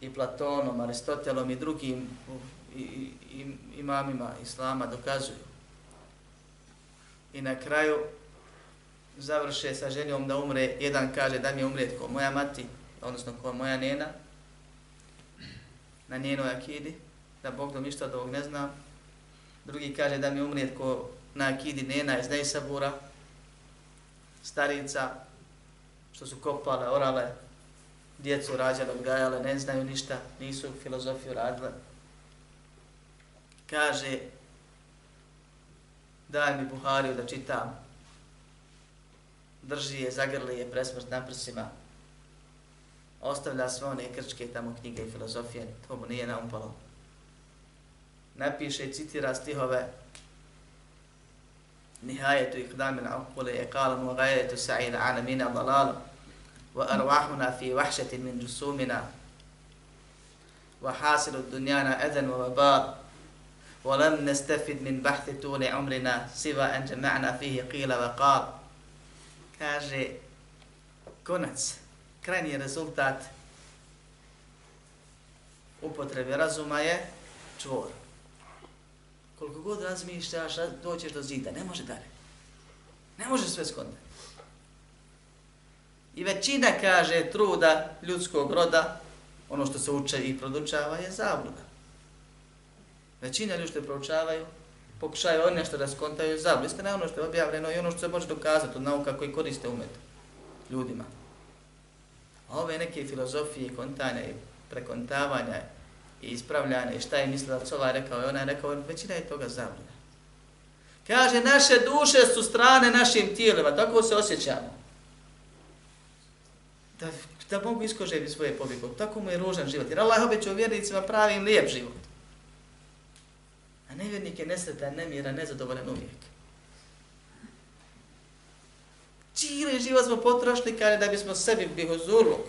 i Platonom, Aristotelom i drugim uh, i, i, i, imamima Islama dokazuju. I na kraju završe sa željom da umre, jedan kaže da mi umre ko moja mati, odnosno ko moja nena, na njenoj akidi, da Bog do ništa od ovog ne zna. Drugi kaže da mi umre ko na akidi nena iz Nejsabura, starica, što su kopale, orale, djecu rađale, odgajale, ne znaju ništa, nisu filozofiju radile. Kaže, daj mi Buhariju da čitam, drži je, zagrli je presmrt na prsima, ostavlja sve one krčke tamo knjige i filozofije, to mu nije naumpalo. Napiše i citira stihove Nihajetu ihdamina akule je kalan wa gajetu sa'ina ana mina dalalu wa arwahuna fi wahšetin min jusumina wa hasilu dunjana edan wa vabal ولم نستفد من بحث طول عمرنا سوى أن جمعنا فيه قيل وقال kaže konac, krajni rezultat upotrebe razuma je čvor. Koliko god razmišljaš, doćeš do zida, ne može dalje. Ne može sve skondati. I većina kaže truda ljudskog roda, ono što se uče i produčava, je zabluda. Većina ljudi što proučavaju, pokušaju oni nešto da skontaju zabludu. Istina ono što je objavljeno i ono što se može dokazati od nauka koji koriste umet ljudima. A ove neke filozofije, kontanja i prekontavanja i ispravljanja i šta je mislila da ovaj rekao i ona je rekao, većina je toga zabluda. Kaže, naše duše su strane našim tijelima, tako se osjećamo. Da, da mogu iskoževi svoje pobjegom, tako mu je ružan život. Jer Allah obećao vjernicima pravi im lijep život. A nevjernik je nesretan, nemiran, nezadovoljan uvijek. Čili život smo potrošili kada da bismo sebi bihozurluk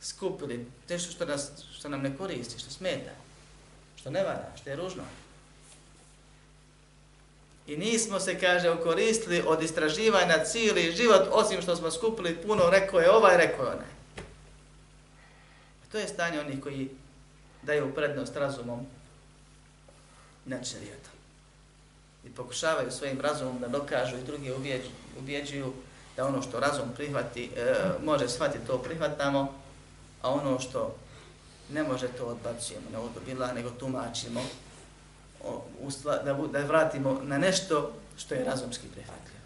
skupili nešto što, nas, što nam ne koristi, što smeta, što ne valja, što je ružno. I nismo se, kaže, ukoristili od istraživanja cijeli život, osim što smo skupili puno, rekao je ovaj, rekao je onaj. E, to je stanje onih koji daju prednost razumom nad šarijatom. I pokušavaju svojim razumom da dokažu i drugi ubjeđuju da ono što razum prihvati, e, može shvatiti to prihvatamo, a ono što ne može to odbacujemo, ne odobila, nego tumačimo, usla, da, da vratimo na nešto što je razumski prihvatljivo.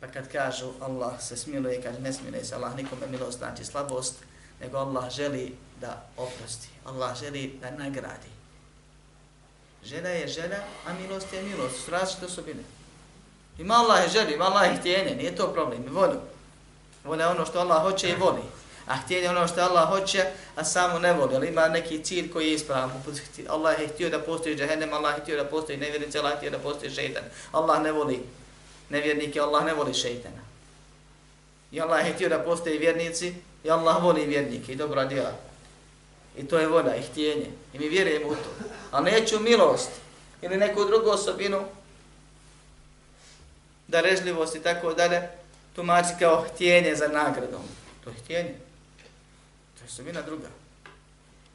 Pa kad kažu Allah se smiluje, kaže ne smiluje se Allah nikome milost znači slabost, nego Allah želi da oprosti. Allah želi da nagradi. Žena je žena, a milost je milost. Su različite osobine. Ima Allah je želi, ima Allah je htjenje, nije to problem. I voli. Voli ono što Allah hoće i voli. A htjeli ono što Allah hoće, a samo ne voli. Ali ima neki cilj koji je ispravan. Allah je htio da postoji džahennem, Allah je htio da postoji nevjernice, Allah je htio da postoji šeitan. Allah ne voli nevjernike, Allah ne voli šeitana. I Allah je htio da postoji vjernici, i Allah voli vjernike i dobra djela. I to je volja i htjenje. I mi vjerujemo u to. A neću milost ili neku drugu osobinu da režljivost i tako dalje tumači kao htjenje za nagradom. To je htjenje. Osobina druga.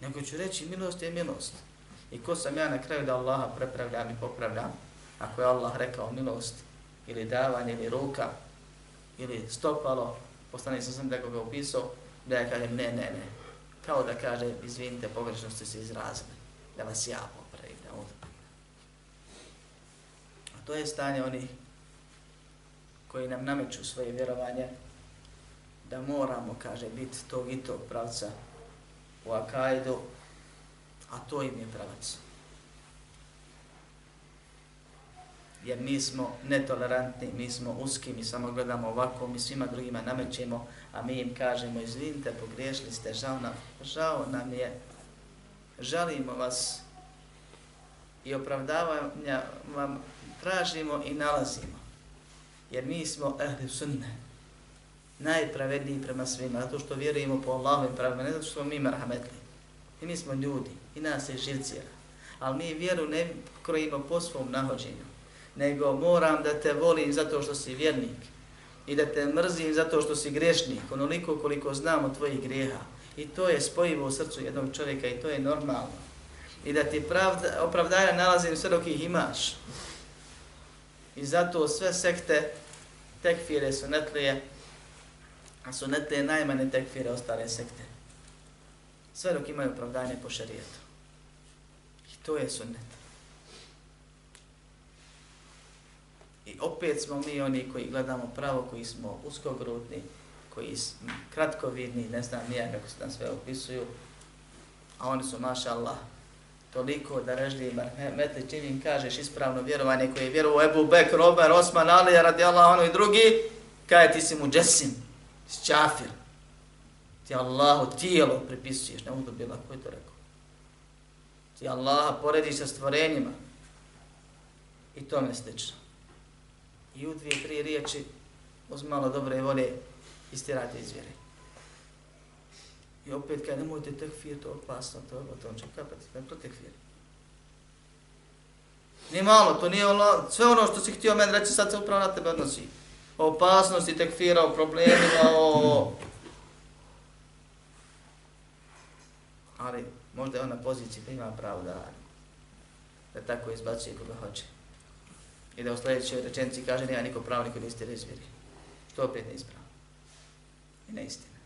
Nego ću reći milost je milost. I ko sam ja na kraju da Allaha prepravljam i popravljam? Ako je Allah rekao milost ili davanje ili ruka ili stopalo, postane sam sam da ga upisao, da ja kažem ne, ne, ne. Kao da kaže, izvinite, pogrešno ste se izrazili, da vas ja popravim, da ovdje. A to je stanje onih koji nam nameću svoje vjerovanje, da moramo, kaže, biti tog i tog pravca u Akajdu, a to im je pravac. jer mi smo netolerantni, mi smo uski, mi samo gledamo ovako, mi svima drugima namećemo, a mi im kažemo, izvinite, pogriješili ste, žao nam, žao nam je, žalimo vas i opravdavanja vam tražimo i nalazimo. Jer mi smo ehli sunne, najpravedniji prema svima, zato što vjerujemo po Allahovim pravima, ne zato što smo mi marhametli. I mi smo ljudi, i nas je živcija. Ali mi vjeru ne krojimo po svom nahođenju nego moram da te volim zato što si vjernik i da te mrzim zato što si grešnik, onoliko koliko znam o tvojih grijeha. I to je spojivo u srcu jednog čovjeka i to je normalno. I da ti pravda, opravdanja nalazim sve dok ih imaš. I zato sve sekte tekfire su netlije, a sunete netlije tekfire ostale sekte. Sve dok imaju opravdanje po šarijetu. I to je sunnet. I opet smo mi oni koji gledamo pravo, koji smo uskogrudni, koji smo kratkovidni, ne znam nija kako se nam sve opisuju, a oni su, maša Allah, toliko da reždi metli čim im kažeš ispravno vjerovanje koje je vjerovao Ebu Bekr, Omer, Osman, Ali, radi Allah, ono i drugi, kaj ti si mu džesim, Šćafir. Ti Allahu tijelo pripisuješ, ne udo bila, koji to rekao? Ti Allaha porediš sa stvorenjima. I to me slično. I u dvije, tri riječi, uz malo dobre volje, istirate iz vjere. I opet kaj nemojte tekfir, to je opasno, to je to će ono, kapati, ne to tekfir. Ni malo, to nije ono, sve ono što si htio meni reći, sad se upravo na tebe odnosi. O opasnosti tekfira, o problemima, o... Ali možda je on na poziciji da ima pravo da radi. Da tako izbacuje koga hoće. I da u sljedećoj rečenci kaže, nema niko pravo, niko niste razvjeri. To opet ne ispravo. I ne istina.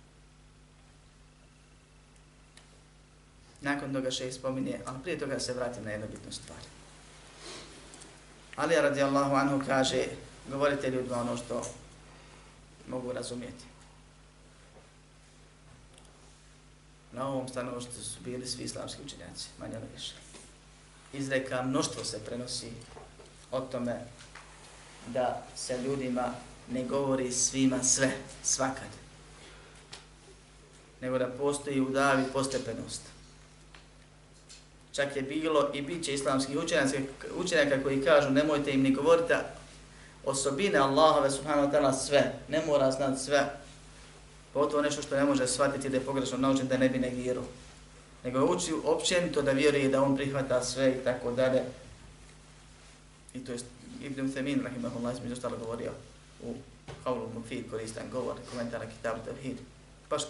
Nakon toga še spominje, ali prije toga se vratim na jednu bitnu stvar. Ali radijallahu anhu kaže, govorite ljudima ono što mogu razumijeti. Na ovom stanovištu su bili svi islamski učenjaci, manje ili više. Izreka mnoštvo se prenosi o tome da se ljudima ne govori svima sve, svakad. Nego da postoji u davi postepenost čak je bilo i bit će islamskih učenjaka koji kažu nemojte im ni govoriti osobine Allahove subhanahu wa ta'ala sve, ne mora znati sve, pogotovo nešto što ne može shvatiti da je pogrešno naučen da ne bi negirao. Nego uči općenito da vjeruje da on prihvata sve i tako dalje. I to je Ibn Uthamin, rahimahullah, između ostalo govorio u Havlu Mufid, koristan govor, komentara Kitab Tavhid. Baš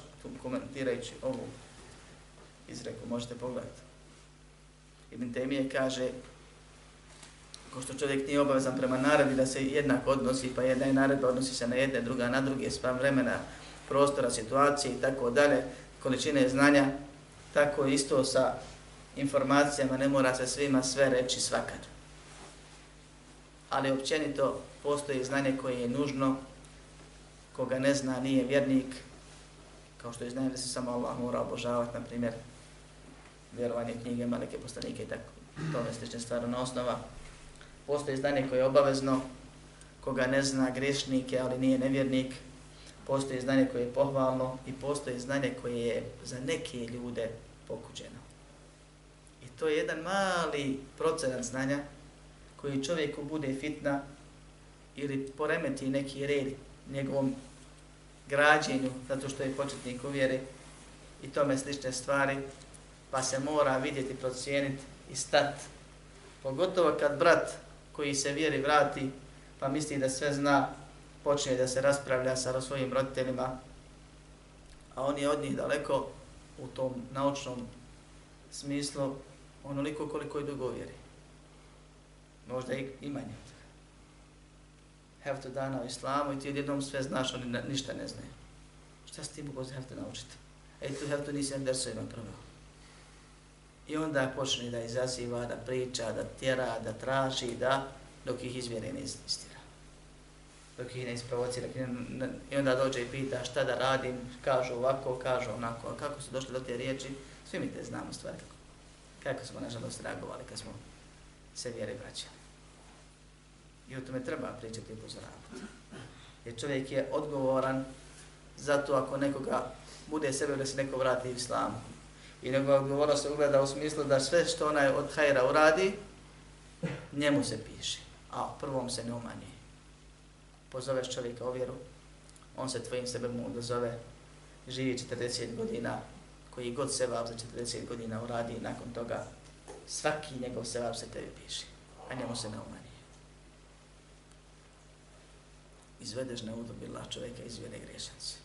komentirajući ovu izreku, možete pogledati. Ibn Temije kaže, ko što čovjek nije obavezan prema naredbi da se jednak odnosi, pa jedna je naredba odnosi se na jedne, druga na druge, spram vremena, prostora, situacije i tako dalje, količine znanja, tako isto sa informacijama ne mora se svima sve reći svakad. Ali općenito postoji znanje koje je nužno, koga ne zna nije vjernik, kao što je znanje da se samo Allah mora obožavati, na primjer, vjerovanje knjige, malike poslanike i tako. To je slične stvari na osnova. Postoji znanje koje je obavezno, koga ne zna grešnik ali nije nevjernik. Postoji znanje koje je pohvalno i postoji znanje koje je za neke ljude pokuđeno. I to je jedan mali procenat znanja koji čovjeku bude fitna ili poremeti neki red njegovom građenju zato što je početnik u vjeri i tome slične stvari pa se mora vidjeti, procijeniti i stat. Pogotovo kad brat koji se vjeri vrati, pa misli da sve zna, počne da se raspravlja sa svojim roditeljima, a on je od njih daleko u tom naučnom smislu, onoliko koliko je dugo vjeri. Možda i, i manje. Hefte dana u islamu i ti jednom sve znaš, oni ništa ne znaju. Šta si ti mogu za hefte naučiti? Ej, tu hefte nisi jedan derso prvo. I onda počne da izaziva, da priča, da tjera, da traži, da, dok ih izvjere ne istira. Dok ih ne isprovocira. I onda dođe i pita šta da radim, kažu ovako, kažu onako. A kako su došli do te riječi? Svi mi te znamo stvari. Kako smo, nažalost, reagovali kad smo se vjere vraćali. I o tome treba pričati i upozoravati. Jer čovjek je odgovoran zato ako nekoga bude sebe da se neko vrati islamu i njegova odgovornost se ugleda u smislu da sve što onaj od hajra uradi, njemu se piše, a prvom se ne umanji. Pozoveš čovjeka u vjeru, on se tvojim sebem odazove, živi 40 godina, koji god sevab za 40 godina uradi nakon toga svaki njegov sevab se tebi piše, a njemu se ne umanji. Izvedeš na udobila čovjeka iz vjere grešnice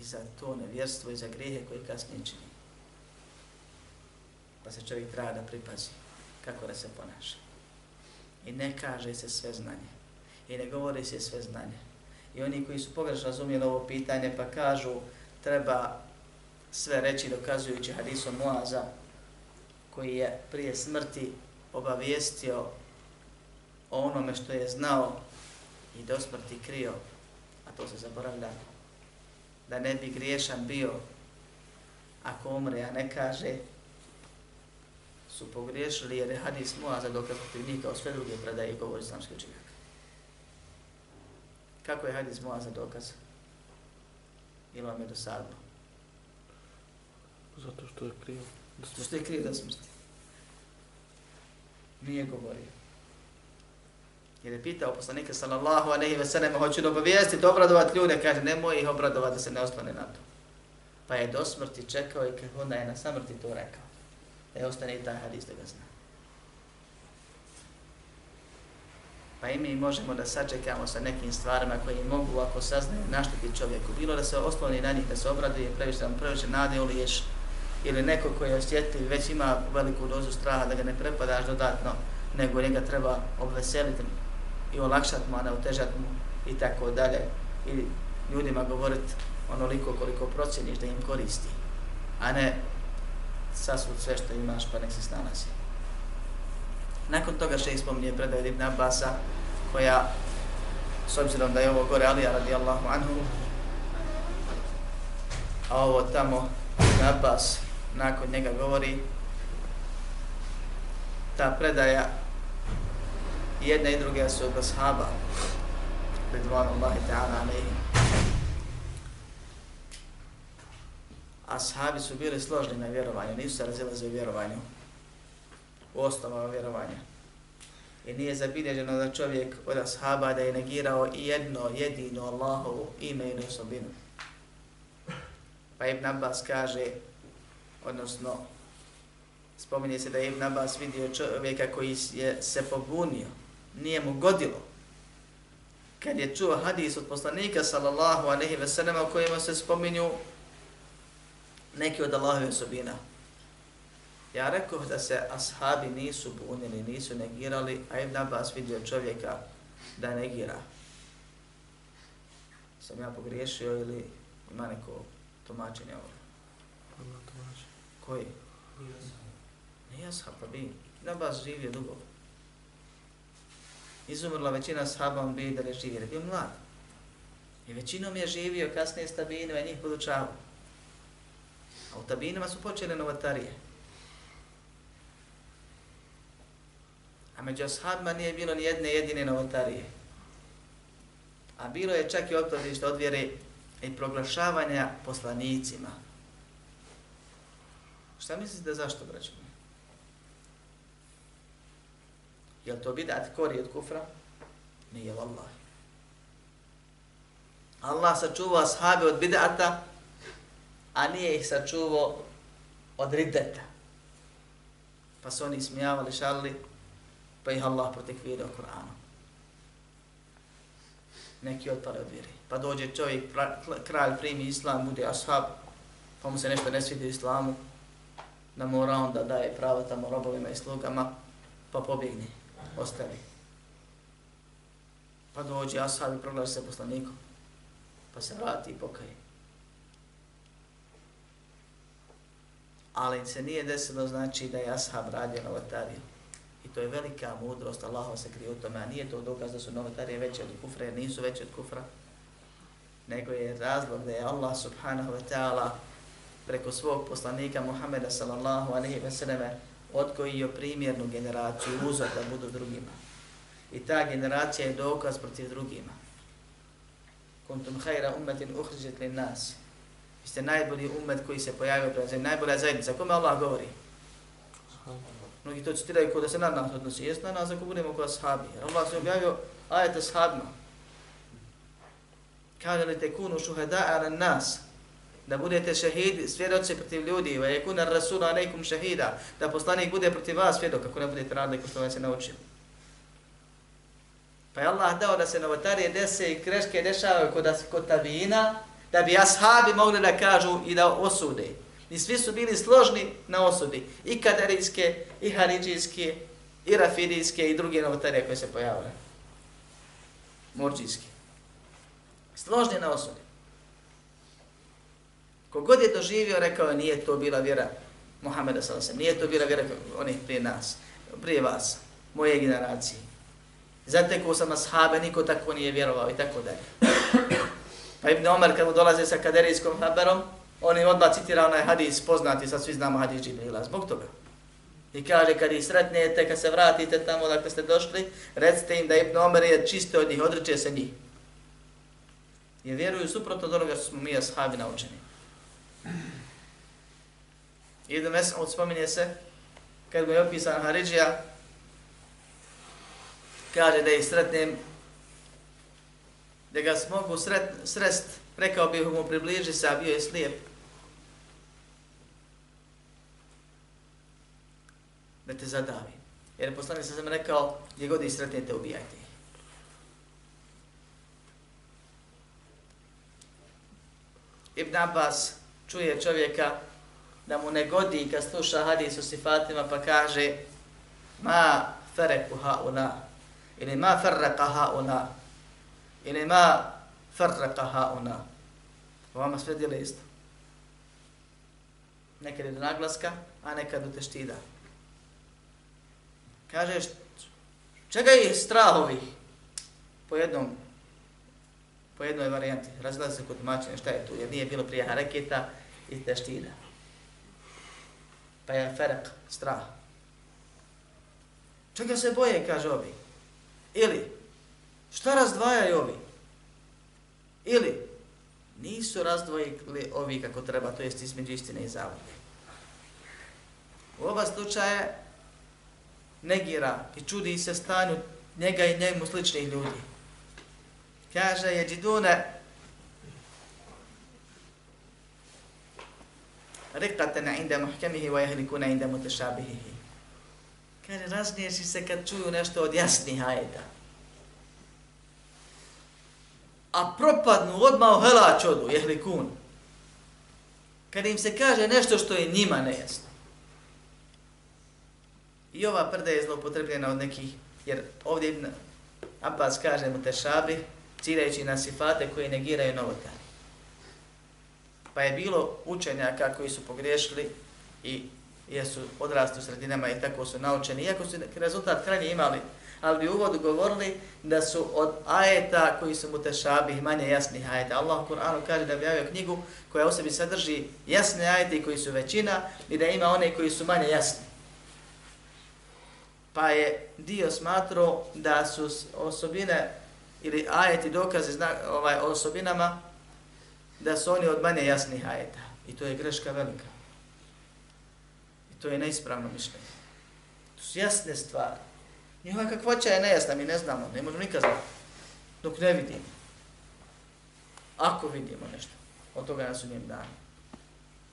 i za to nevjerstvo i za grehe koje kasnije čini. Pa se čovjek treba da pripazi kako da se ponaša. I ne kaže se sve znanje. I ne govori se sve znanje. I oni koji su pogrešno razumijeli ovo pitanje pa kažu treba sve reći dokazujući hadisom Muaza koji je prije smrti obavijestio o onome što je znao i do smrti krio, a to se zaboravlja, da ne bi griješan bio ako umre, a ne kaže, su pogriješili jer je hadis Muaza dokaz protiv njih kao sve druge predaje i govori islamski učinjak. Kako je hadis Muaza dokaz? Ili vam je dosadno? Zato što je. Zato što je krivo da smrti. Nije govorio. Jer je pitao poslanike sallallahu alaihi ve sellem, hoću da obavijestiti, obradovati ljude, kaže, nemoj ih obradovati da se ne ostane na to. Pa je do smrti čekao i kada onda je na samrti to rekao. Da je ostane i taj hadis da ga zna. Pa i mi možemo da sačekamo sa nekim stvarima koje mogu, ako saznaju, naštiti čovjeku. Bilo da se osloni na njih, da se obraduje, previše, da previše nade uliješ, ili neko koji je osjetljiv, već ima veliku dozu straha da ga ne prepadaš dodatno, nego njega treba obveseliti i olakšati mu, a ne otežati mu i tako dalje. Ili ljudima govoriti onoliko koliko procjeniš da im koristi, a ne sasvud sve što imaš pa nek se snalazi. Nakon toga še ispominje predaj Ibn Abbasa, koja, s obzirom da je ovo gore Alija radijallahu anhu, a ovo tamo Ibn Abbas nakon njega govori, ta predaja I jedna i druga su od ashaba, Ridvanu Allahi ta'ala alaihi. Ashabi su bili složni na vjerovanju, nisu se razilaze u vjerovanju, u osnovama vjerovanja. I nije zabilježeno da čovjek od ashaba da je negirao jedno, jedino Allahovu ime i osobinu. Pa Ibn Abbas kaže, odnosno spominje se da je Ibn Abbas vidio čovjeka koji je se pobunio, nije mu godilo. Kad je čuo hadis od poslanika sallallahu aleyhi ve sellem u kojima se spominju neki od Allahove osobina. Ja rekao da se ashabi nisu bunili, nisu negirali, a Ibn Abbas vidio čovjeka da negira. Sam ja pogriješio ili ima neko tumačenje ovdje? Koji? Nije ashab, pa bi. Ibn Abbas živio dugo. Izumrla većina sahaba, on bi da je živio, jer je bio mlad. I većinom je živio, kasnije s tabinima i njih podučavao. A u tabinima su počele novatarije. A među ashabima nije bilo ni jedne jedine novotarije. A bilo je čak i otpadište od vjere i proglašavanja poslanicima. Šta mislite da zašto, braćo? Je to bidat kori od kufra? Nije, vallahi. Allah sačuvao ashabi od bidata, a nije ih sačuvao od rideta. Pa su oni smijavali, šalili, pa ih Allah protekvirao Kur'anom. Neki otpale od vjeri. Pa dođe čovjek, kralj primi islam, bude ashab, pa mu se nešto ne svidi islamu, da mora onda daje pravo tamo robovima i slugama, pa pobjegne, ostavi. Pa dođe ashab i proglaši se poslanikom, pa se vrati i pokaje. Ali se nije desilo znači da je ashab radio novotariju. I to je velika mudrost, Allah se krije u tome, a nije to dokaz da su novotarije veće od kufra, jer nisu veće od kufra. Nego je razlog da je Allah subhanahu wa ta'ala preko svog poslanika Muhameda sallallahu alaihi wa sallam odgojio primjernu generaciju uzor da budu drugima. I ta generacija je dokaz protiv drugima. Kuntum hajra umetin uhriđet li nas. Vi ste najbolji ummet koji se pojavio prema zemlji, najbolja zajednica. Kome Allah govori? Mnogi to citiraju kod da se na nas odnosi. Jes na nas ako budemo kod ashabi. Jer Allah se objavio ajet ashabima. Kaže li te kunu šuhada ala nas. Da budete šehidi, svjedoci protiv ljudi. Va yakuna ar-rasulu alaikum šehida. Da poslanik bude protiv vas svjedok kako ne budete radili kako što vam se naučio. Pa je Allah dao da se novotarije dese i kreške dešavaju kod, kod tabina, da bi ashabi mogli da kažu i da osude. I svi su bili složni na osudi. I kaderijske, i haridžijske, i rafidijske i druge novotarije koje se pojavile. Morđijske. Složni na osudi. Kogod je doživio, rekao je, nije to bila vjera Muhammeda s.a.v. Nije to bila vjera onih prije nas, prije vas, moje generacije. Zatekao sam ashabe, niko tako nije vjerovao i tako dalje. Pa Ibn Omer kad mu dolaze sa kaderijskom haberom, on im odmah citira onaj hadis poznati, sad svi znamo hadis Džibrila, zbog toga. I kaže, kad ih sretnete, kad se vratite tamo dakle ste došli, recite im da Ibn Omer je čisto od njih, odreće se njih. Jer vjeruju suprotno od onoga što smo mi ashabi naučeni. Ibn Mes'ud spominje se, kad mu je opisan Haridžija, kaže da ih sretnem, da ga mogu sret, srest, rekao bih mu približi se, a bio je slijep. Da te zadavi. Jer poslanik sam rekao, gdje god ih sretnete, ubijajte ih. Ibn Abbas čuje čovjeka da mu ne godi kad sluša hadis o sifatima pa kaže ma fereku hauna ili ma ferreka hauna ili ma ferreka hauna. Vama sve dijeli isto. Nekad je do naglaska, a nekad do teštida. Kažeš, čega je strah ovih? Po jednom po jednoj varijanti. Razgleda se kod mačine šta je tu, jer nije bilo prije hareketa i teština. pa je ferak, strah. Čega se boje, kaže ovi? Ili, šta razdvajaju ovi? Ili, nisu razdvojili ovi kako treba, to jest između istine i zavode. U oba slučaje negira i čudi se stanju njega i njemu sličnih ljudi. Kaže, je džidune, rikatena inda muhkemihi wa jahlikuna inda mutešabihihi. Kaže, razniješi se kad čuju nešto od jasnih ajeta. A propadnu odmah u helač odu, jehlikun. Kad im se kaže nešto što je njima nejasno. I ova prda je zloupotrebljena od nekih, jer ovdje Ibn Abbas kaže mu tešabih, cirajući na sifate koji negiraju novotari pa je bilo učenjaka koji su pogriješili i jesu odrasti u sredinama i tako su naučeni, iako su rezultat krajnje imali, ali bi u uvodu govorili da su od ajeta koji su mutešabi manje jasnih ajeta. Allah u Kur'anu kaže da objavio knjigu koja u sebi sadrži jasne ajete koji su većina i da ima one koji su manje jasni. Pa je dio smatro da su osobine ili ajeti dokaze ovaj, osobinama da su oni od manje jasnih ajeta. I to je greška velika. I to je neispravno mišljenje. To su jasne stvari. Njihova kakvoća je nejasna, mi ne znamo, ne možemo nikad znati. Dok ne vidimo. Ako vidimo nešto, od toga nas u njem dani.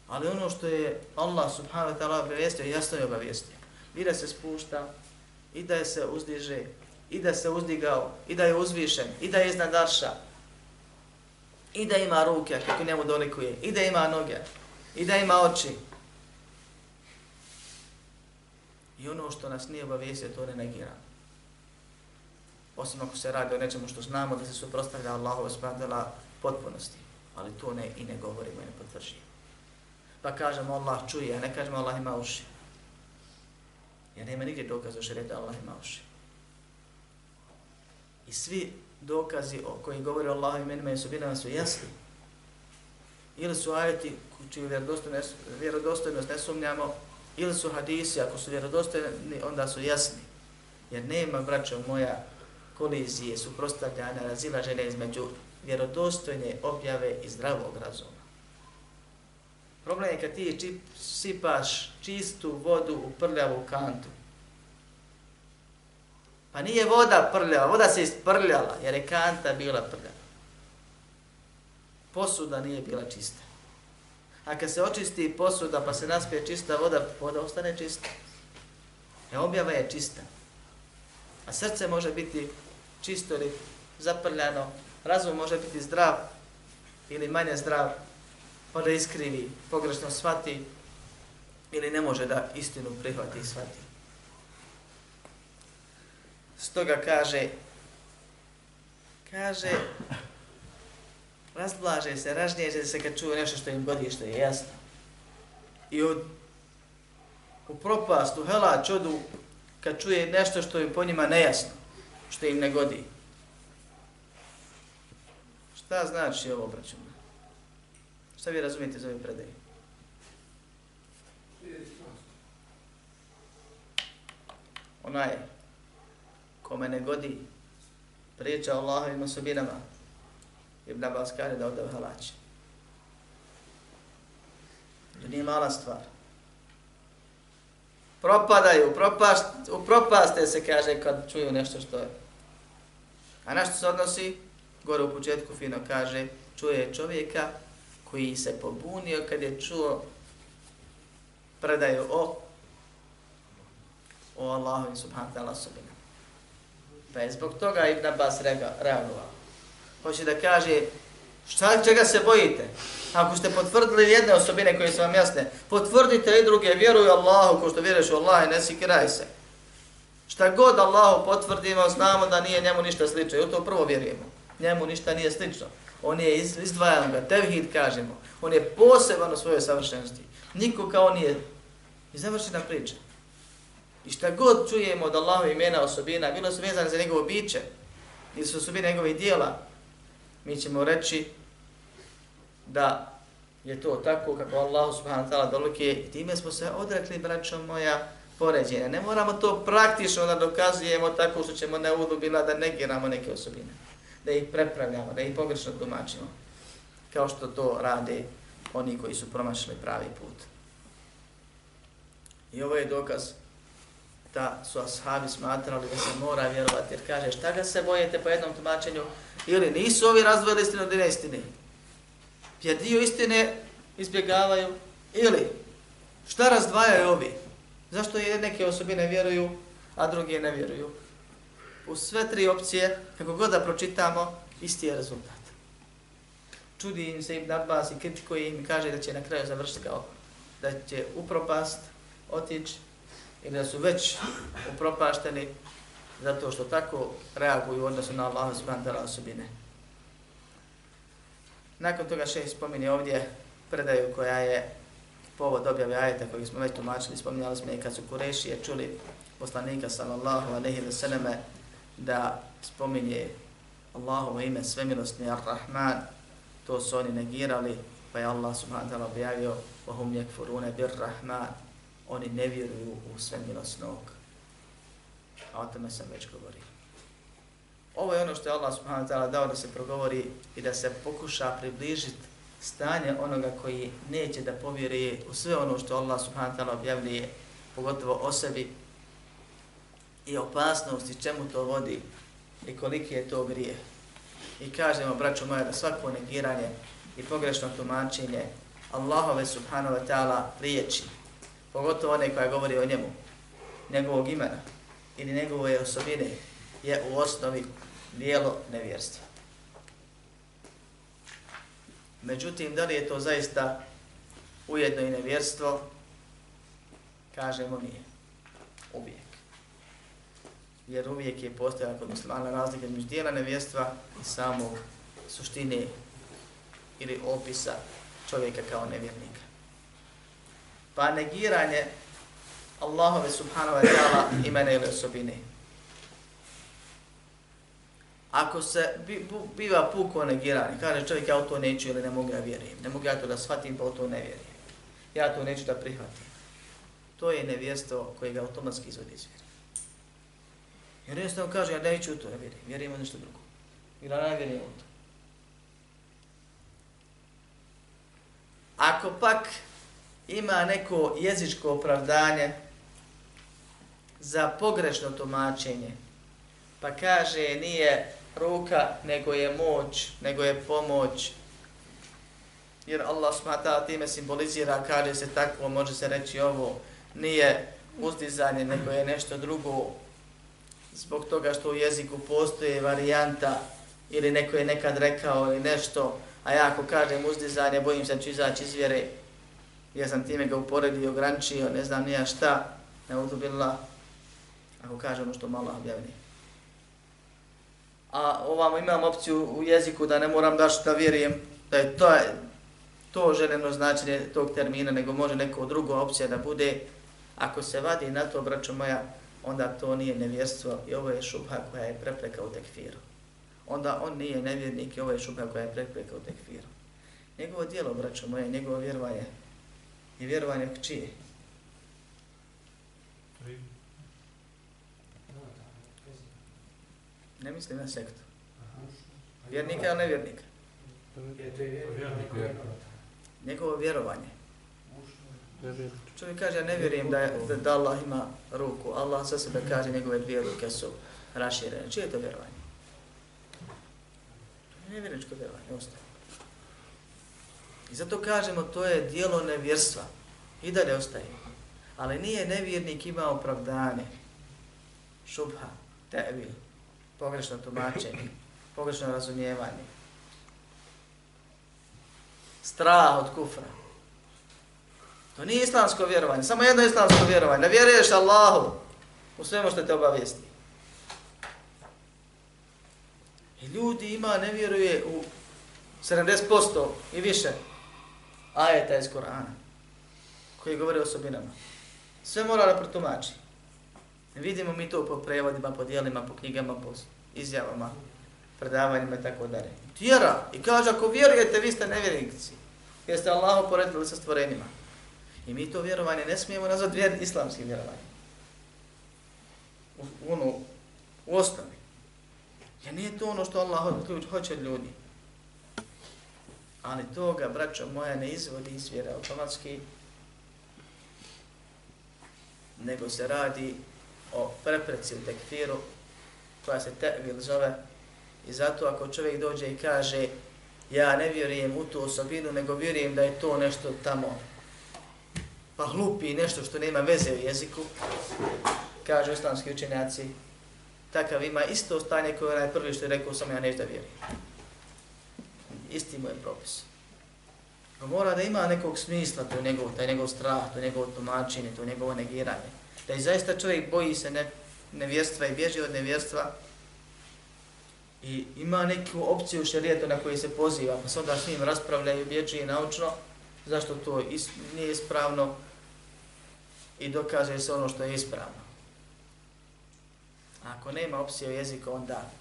Ali ono što je Allah subhanahu wa ta'ala obavijestio, jasno je obavijestio. I da se spušta, i da je se uzdiže, i da se uzdigao, i da je uzvišen, i da je iznad arša, i da ima ruke kako njemu dolikuje, i da ima noge, i da ima oči. I ono što nas nije obavijestio, to ne negira. Osim ako se radi o nečemu što znamo da se suprostavlja Allahove spadala potpunosti. Ali to ne i ne govorimo i ne potvrđujemo. Pa kažemo Allah čuje, a ne kažemo Allah ima uši. Jer nema nigdje dokaza u Allah ima uši. I svi dokazi o koji govori Allah imenima i subinama su jasni. Ili su ajeti čiju vjerodostojnost ne sumnjamo, ili su hadisi, ako su vjerodostojni, onda su jasni. Jer nema, braćo moja, kolizije, suprostavljanja, razilaženja između vjerodostojne objave i zdravog razuma. Problem je kad ti sipaš čistu vodu u prljavu kantu, Pa nije voda prljava, voda se isprljala jer je kanta bila prljava. Posuda nije bila čista. A kad se očisti posuda pa se naspije čista voda, voda ostane čista. E objava je čista. A srce može biti čisto ili zaprljano, razum može biti zdrav ili manje zdrav, pa da iskrivi, pogrešno shvati ili ne može da istinu prihvati i shvati. Stoga kaže, kaže, razblaže se, ražnježe se kad čuje nešto što im godi, što je jasno. I od, u propast, u helač odu kad čuje nešto što je po njima nejasno, što im ne godi. Šta znači ovo, braćo? Šta vi razumijete za ovim Ona Onaj kome ne godi priča o Allahovim osobinama, Ibn Abbas kaže da ode u halač. To nije mala stvar. Propadaju, propast, upropaste se, kaže, kad čuju nešto što je. A na što se odnosi? Gore u početku fino kaže, čuje čovjeka koji se pobunio kad je čuo predaju o o Allahu subhanahu subhanahu ta'ala sobina. Pa je zbog toga Ibn Abbas reagovao. Hoće da kaže, šta čega se bojite? Ako ste potvrdili jedne osobine koje su vam jasne, potvrdite i druge, vjeruju Allahu ko što vjeruješ u Allah i ne sikiraj se. Šta god Allahu potvrdimo, znamo da nije njemu ništa slično. I u to prvo vjerujemo. Njemu ništa nije slično. On je izdvajan ga, tevhid kažemo. On je poseban u svojoj savršenosti. Niko kao nije. I završena priča. I šta god čujemo od Allahove imena osobina, bilo su vezane za njegovo biće, ili su osobine njegove dijela, mi ćemo reći da je to tako kako Allah subhanahu wa ta'ala dolike i time smo se odrekli, braćo moja, poređenja. Ne moramo to praktično da dokazujemo tako što ćemo ne udubila da negiramo neke osobine, da ih prepravljamo, da ih pogrešno tumačimo, kao što to rade oni koji su promašili pravi put. I ovo je dokaz da su ashabi smatrali da se mora vjerovati, jer kaže šta ga se bojete po jednom tumačenju, ili nisu ovi razvojili istinu od neistine, jer dio istine izbjegavaju, ili šta razdvajaju ovi, zašto je neke osobine vjeruju, a druge ne vjeruju. U sve tri opcije, kako god da pročitamo, isti je rezultat. Čudi im se Ibn Abbas i kritikuje im kaže da će na kraju završiti kao da će upropast, otići i da su već upropašteni zato što tako reaguju u odnosu na Allah subhanahu wa osobine. Nakon toga še spominje ovdje predaju koja je povod objave ajeta koji smo već tumačili, spominjali smo i kad su Kurešije čuli poslanika sallallahu alaihi wa sallame da spominje Allahovo ime svemilostni Ar-Rahman, to su oni negirali, pa je Allah subhanahu wa ta'ala objavio وَهُمْ يَكْفُرُونَ بِرْ-Rahman oni ne vjeruju u sve milosnog. A o tome sam već govorio. Ovo je ono što je Allah subhanahu wa ta'ala dao da se progovori i da se pokuša približiti stanje onoga koji neće da povjeruje u sve ono što Allah subhanahu wa ta'ala objavljuje, pogotovo o sebi i opasnosti čemu to vodi i koliki je to grije. I kažemo, braćo moja, da svako negiranje i pogrešno tumačenje Allahove subhanahu wa ta'ala riječi pogotovo one koja govori o njemu, njegovog imena ili njegove osobine, je u osnovi dijelo nevjerstva. Međutim, da li je to zaista ujedno i nevjerstvo? Kažemo nije. Uvijek. Jer uvijek je postojala kod muslimana razlika među dijela nevjerstva i samog suštine ili opisa čovjeka kao nevjernika pa negiranje Allahove subhanahu wa ta'ala imena ili osobine. Ako se biva puko negiranje, kaže čovjek ja u to neću ili ne mogu ja vjerujem, ne mogu ja to da shvatim pa u to ne vjerujem, ja to neću da prihvatim. To je nevjesto koje ga automatski izvodi iz vjeri. Jer jednostavno kaže ja neću u to ne vjerujem, vjerujem u nešto drugo. Ili ne vjerujem u to. Ako pak ima neko jezičko opravdanje za pogrešno tumačenje. Pa kaže nije ruka, nego je moć, nego je pomoć. Jer Allah smata time simbolizira, kaže se tako, može se reći ovo, nije uzdizanje, nego je nešto drugo. Zbog toga što u jeziku postoje varijanta ili neko je nekad rekao ili nešto, a ja ako kažem uzdizanje, bojim se da ću izaći iz vjere, ja sam time ga uporedio, ograničio, ne znam nija šta, ne udubila, ako kaže ono što malo objavni. a ovamo imam opciju u jeziku da ne moram baš da vjerujem da je to, to željeno značenje tog termina, nego može neko drugo opcija da bude. Ako se vadi na to, braćo moja, onda to nije nevjerstvo i ovo je šubha koja je prepreka u tekfiru. Onda on nije nevjernik i ovo je šubha koja je prepreka u tekfiru. Njegovo dijelo, braćo moje, njegovo vjerovanje je vjerovanje čije? Ne mislim na sektu. Vjernika ili nevjernika? Njegovo vjerovanje. Čovjek kaže, ja ne vjerujem da, da, da Allah ima ruku. Allah sa sebe kaže, njegove dvije ruke su raširene. Čije je to vjerovanje? To je nevjerničko vjerovanje, ostaje. I zato kažemo, to je dijelo nevjerstva. I dalje ostaje. Ali nije nevjernik imao opravdane. Šubha, tevil, pogrešno tumačenje, *laughs* pogrešno razumijevanje. Strah od kufra. To nije islamsko vjerovanje, samo jedno islamsko vjerovanje. Ne vjeruješ Allahu u svemu što te obavijesti. I ljudi ima, ne vjeruje u 70% i više ajeta iz Korana koji govore o osobinama. Sve mora da protumači. Vidimo mi to po prevodima, po dijelima, po knjigama, po izjavama, predavanjima i tako dalje. Tjera I kaže, ako vjerujete, vi ste nevjernici. Jer ste Allahu poredili sa stvorenjima. I mi to vjerovanje ne smijemo nazvati vjer, islamskim vjerovanjem. U, ono, u osnovi. Jer nije to ono što Allah hoće od ljudi. Ali toga, braćo moja, ne izvodi iz vjere automatski, nego se radi o prepreci u tekfiru, koja se tevil zove, i zato ako čovjek dođe i kaže ja ne vjerujem u tu osobinu, nego vjerujem da je to nešto tamo, pa hlupi nešto što nema veze u jeziku, kaže islamski učenjaci, takav ima isto stanje koje je onaj prvi što je rekao, samo ja nešto vjerujem. Isti mu je propis. No mora da ima nekog smisla, to njegov, taj njegov strah, to njegov tumačenje, to njegovo negiranje. Da i zaista čovjek boji se ne, nevjerstva i bježi od nevjerstva i ima neku opciju šarijetu na koji se poziva, pa se onda s njim raspravljaju, bježi naučno, zašto to is, nije ispravno i dokaže se ono što je ispravno. A ako nema opcije u jeziku, onda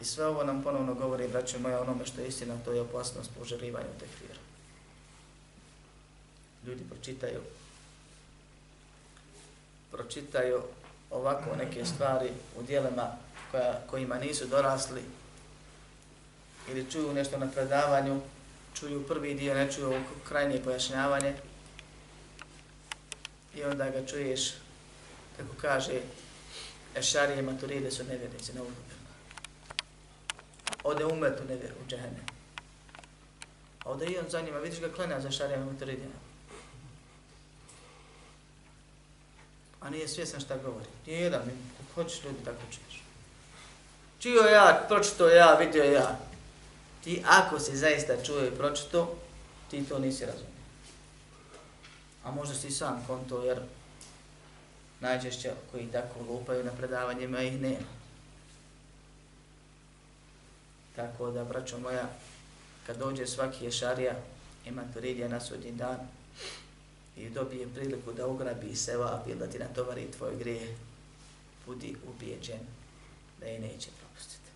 i sve ovo nam ponovno govori, braće moja, onome što je istina, to je opasnost poželivanja tekfira. Ljudi pročitaju pročitaju ovako neke stvari u dijelima koja, kojima nisu dorasli ili čuju nešto na predavanju, čuju prvi dio, ne čuju ovo krajnije pojašnjavanje i onda ga čuješ, kako kaže, Ešarije maturide su nevjernici ne uvodu. Ode umetu nevjer u džehene. A ode i on za njima, vidiš ga klanja za Ešarije maturidina. a nije svjesan šta govori. Nije jedan, hoćeš ljudi tako čuješ. Čio ja, pročito ja, vidio ja. Ti ako si zaista čuo i pročito, ti to nisi razumio. A možda si sam konto, jer najčešće koji tako lupaju na predavanjima ih nema. Tako da, braćo moja, kad dođe svaki ješarija ima turidija na sudnji dan, i dobije priliku da ugrabi seba ili da ti natovari tvoj grije, budi ubijeđen da je neće propustiti.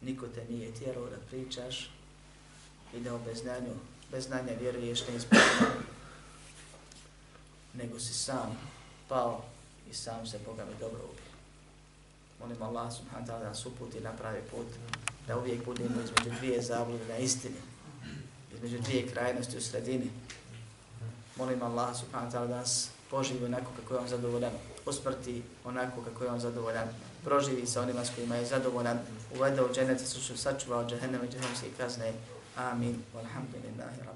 Niko te nije tjerao da pričaš i da o beznanju, bez znanja vjeruješ ne ispravno, nego si sam pao i sam se Boga mi dobro ubio. Molim Allah subhanahu wa ta'ala da nas uputi na pravi put, da uvijek budemo između dvije zablude na istini, između dvije krajnosti u sredini, molim Allah subhanahu wa ta'ala da nas poživi onako kako je on zadovoljan, usmrti onako kako je on zadovoljan, proživi sa onima s kojima je zadovoljan, uvede u dženet i su sačuva od džahennem i džahennemske kazne. Amin. Walhamdulillahi rabbi.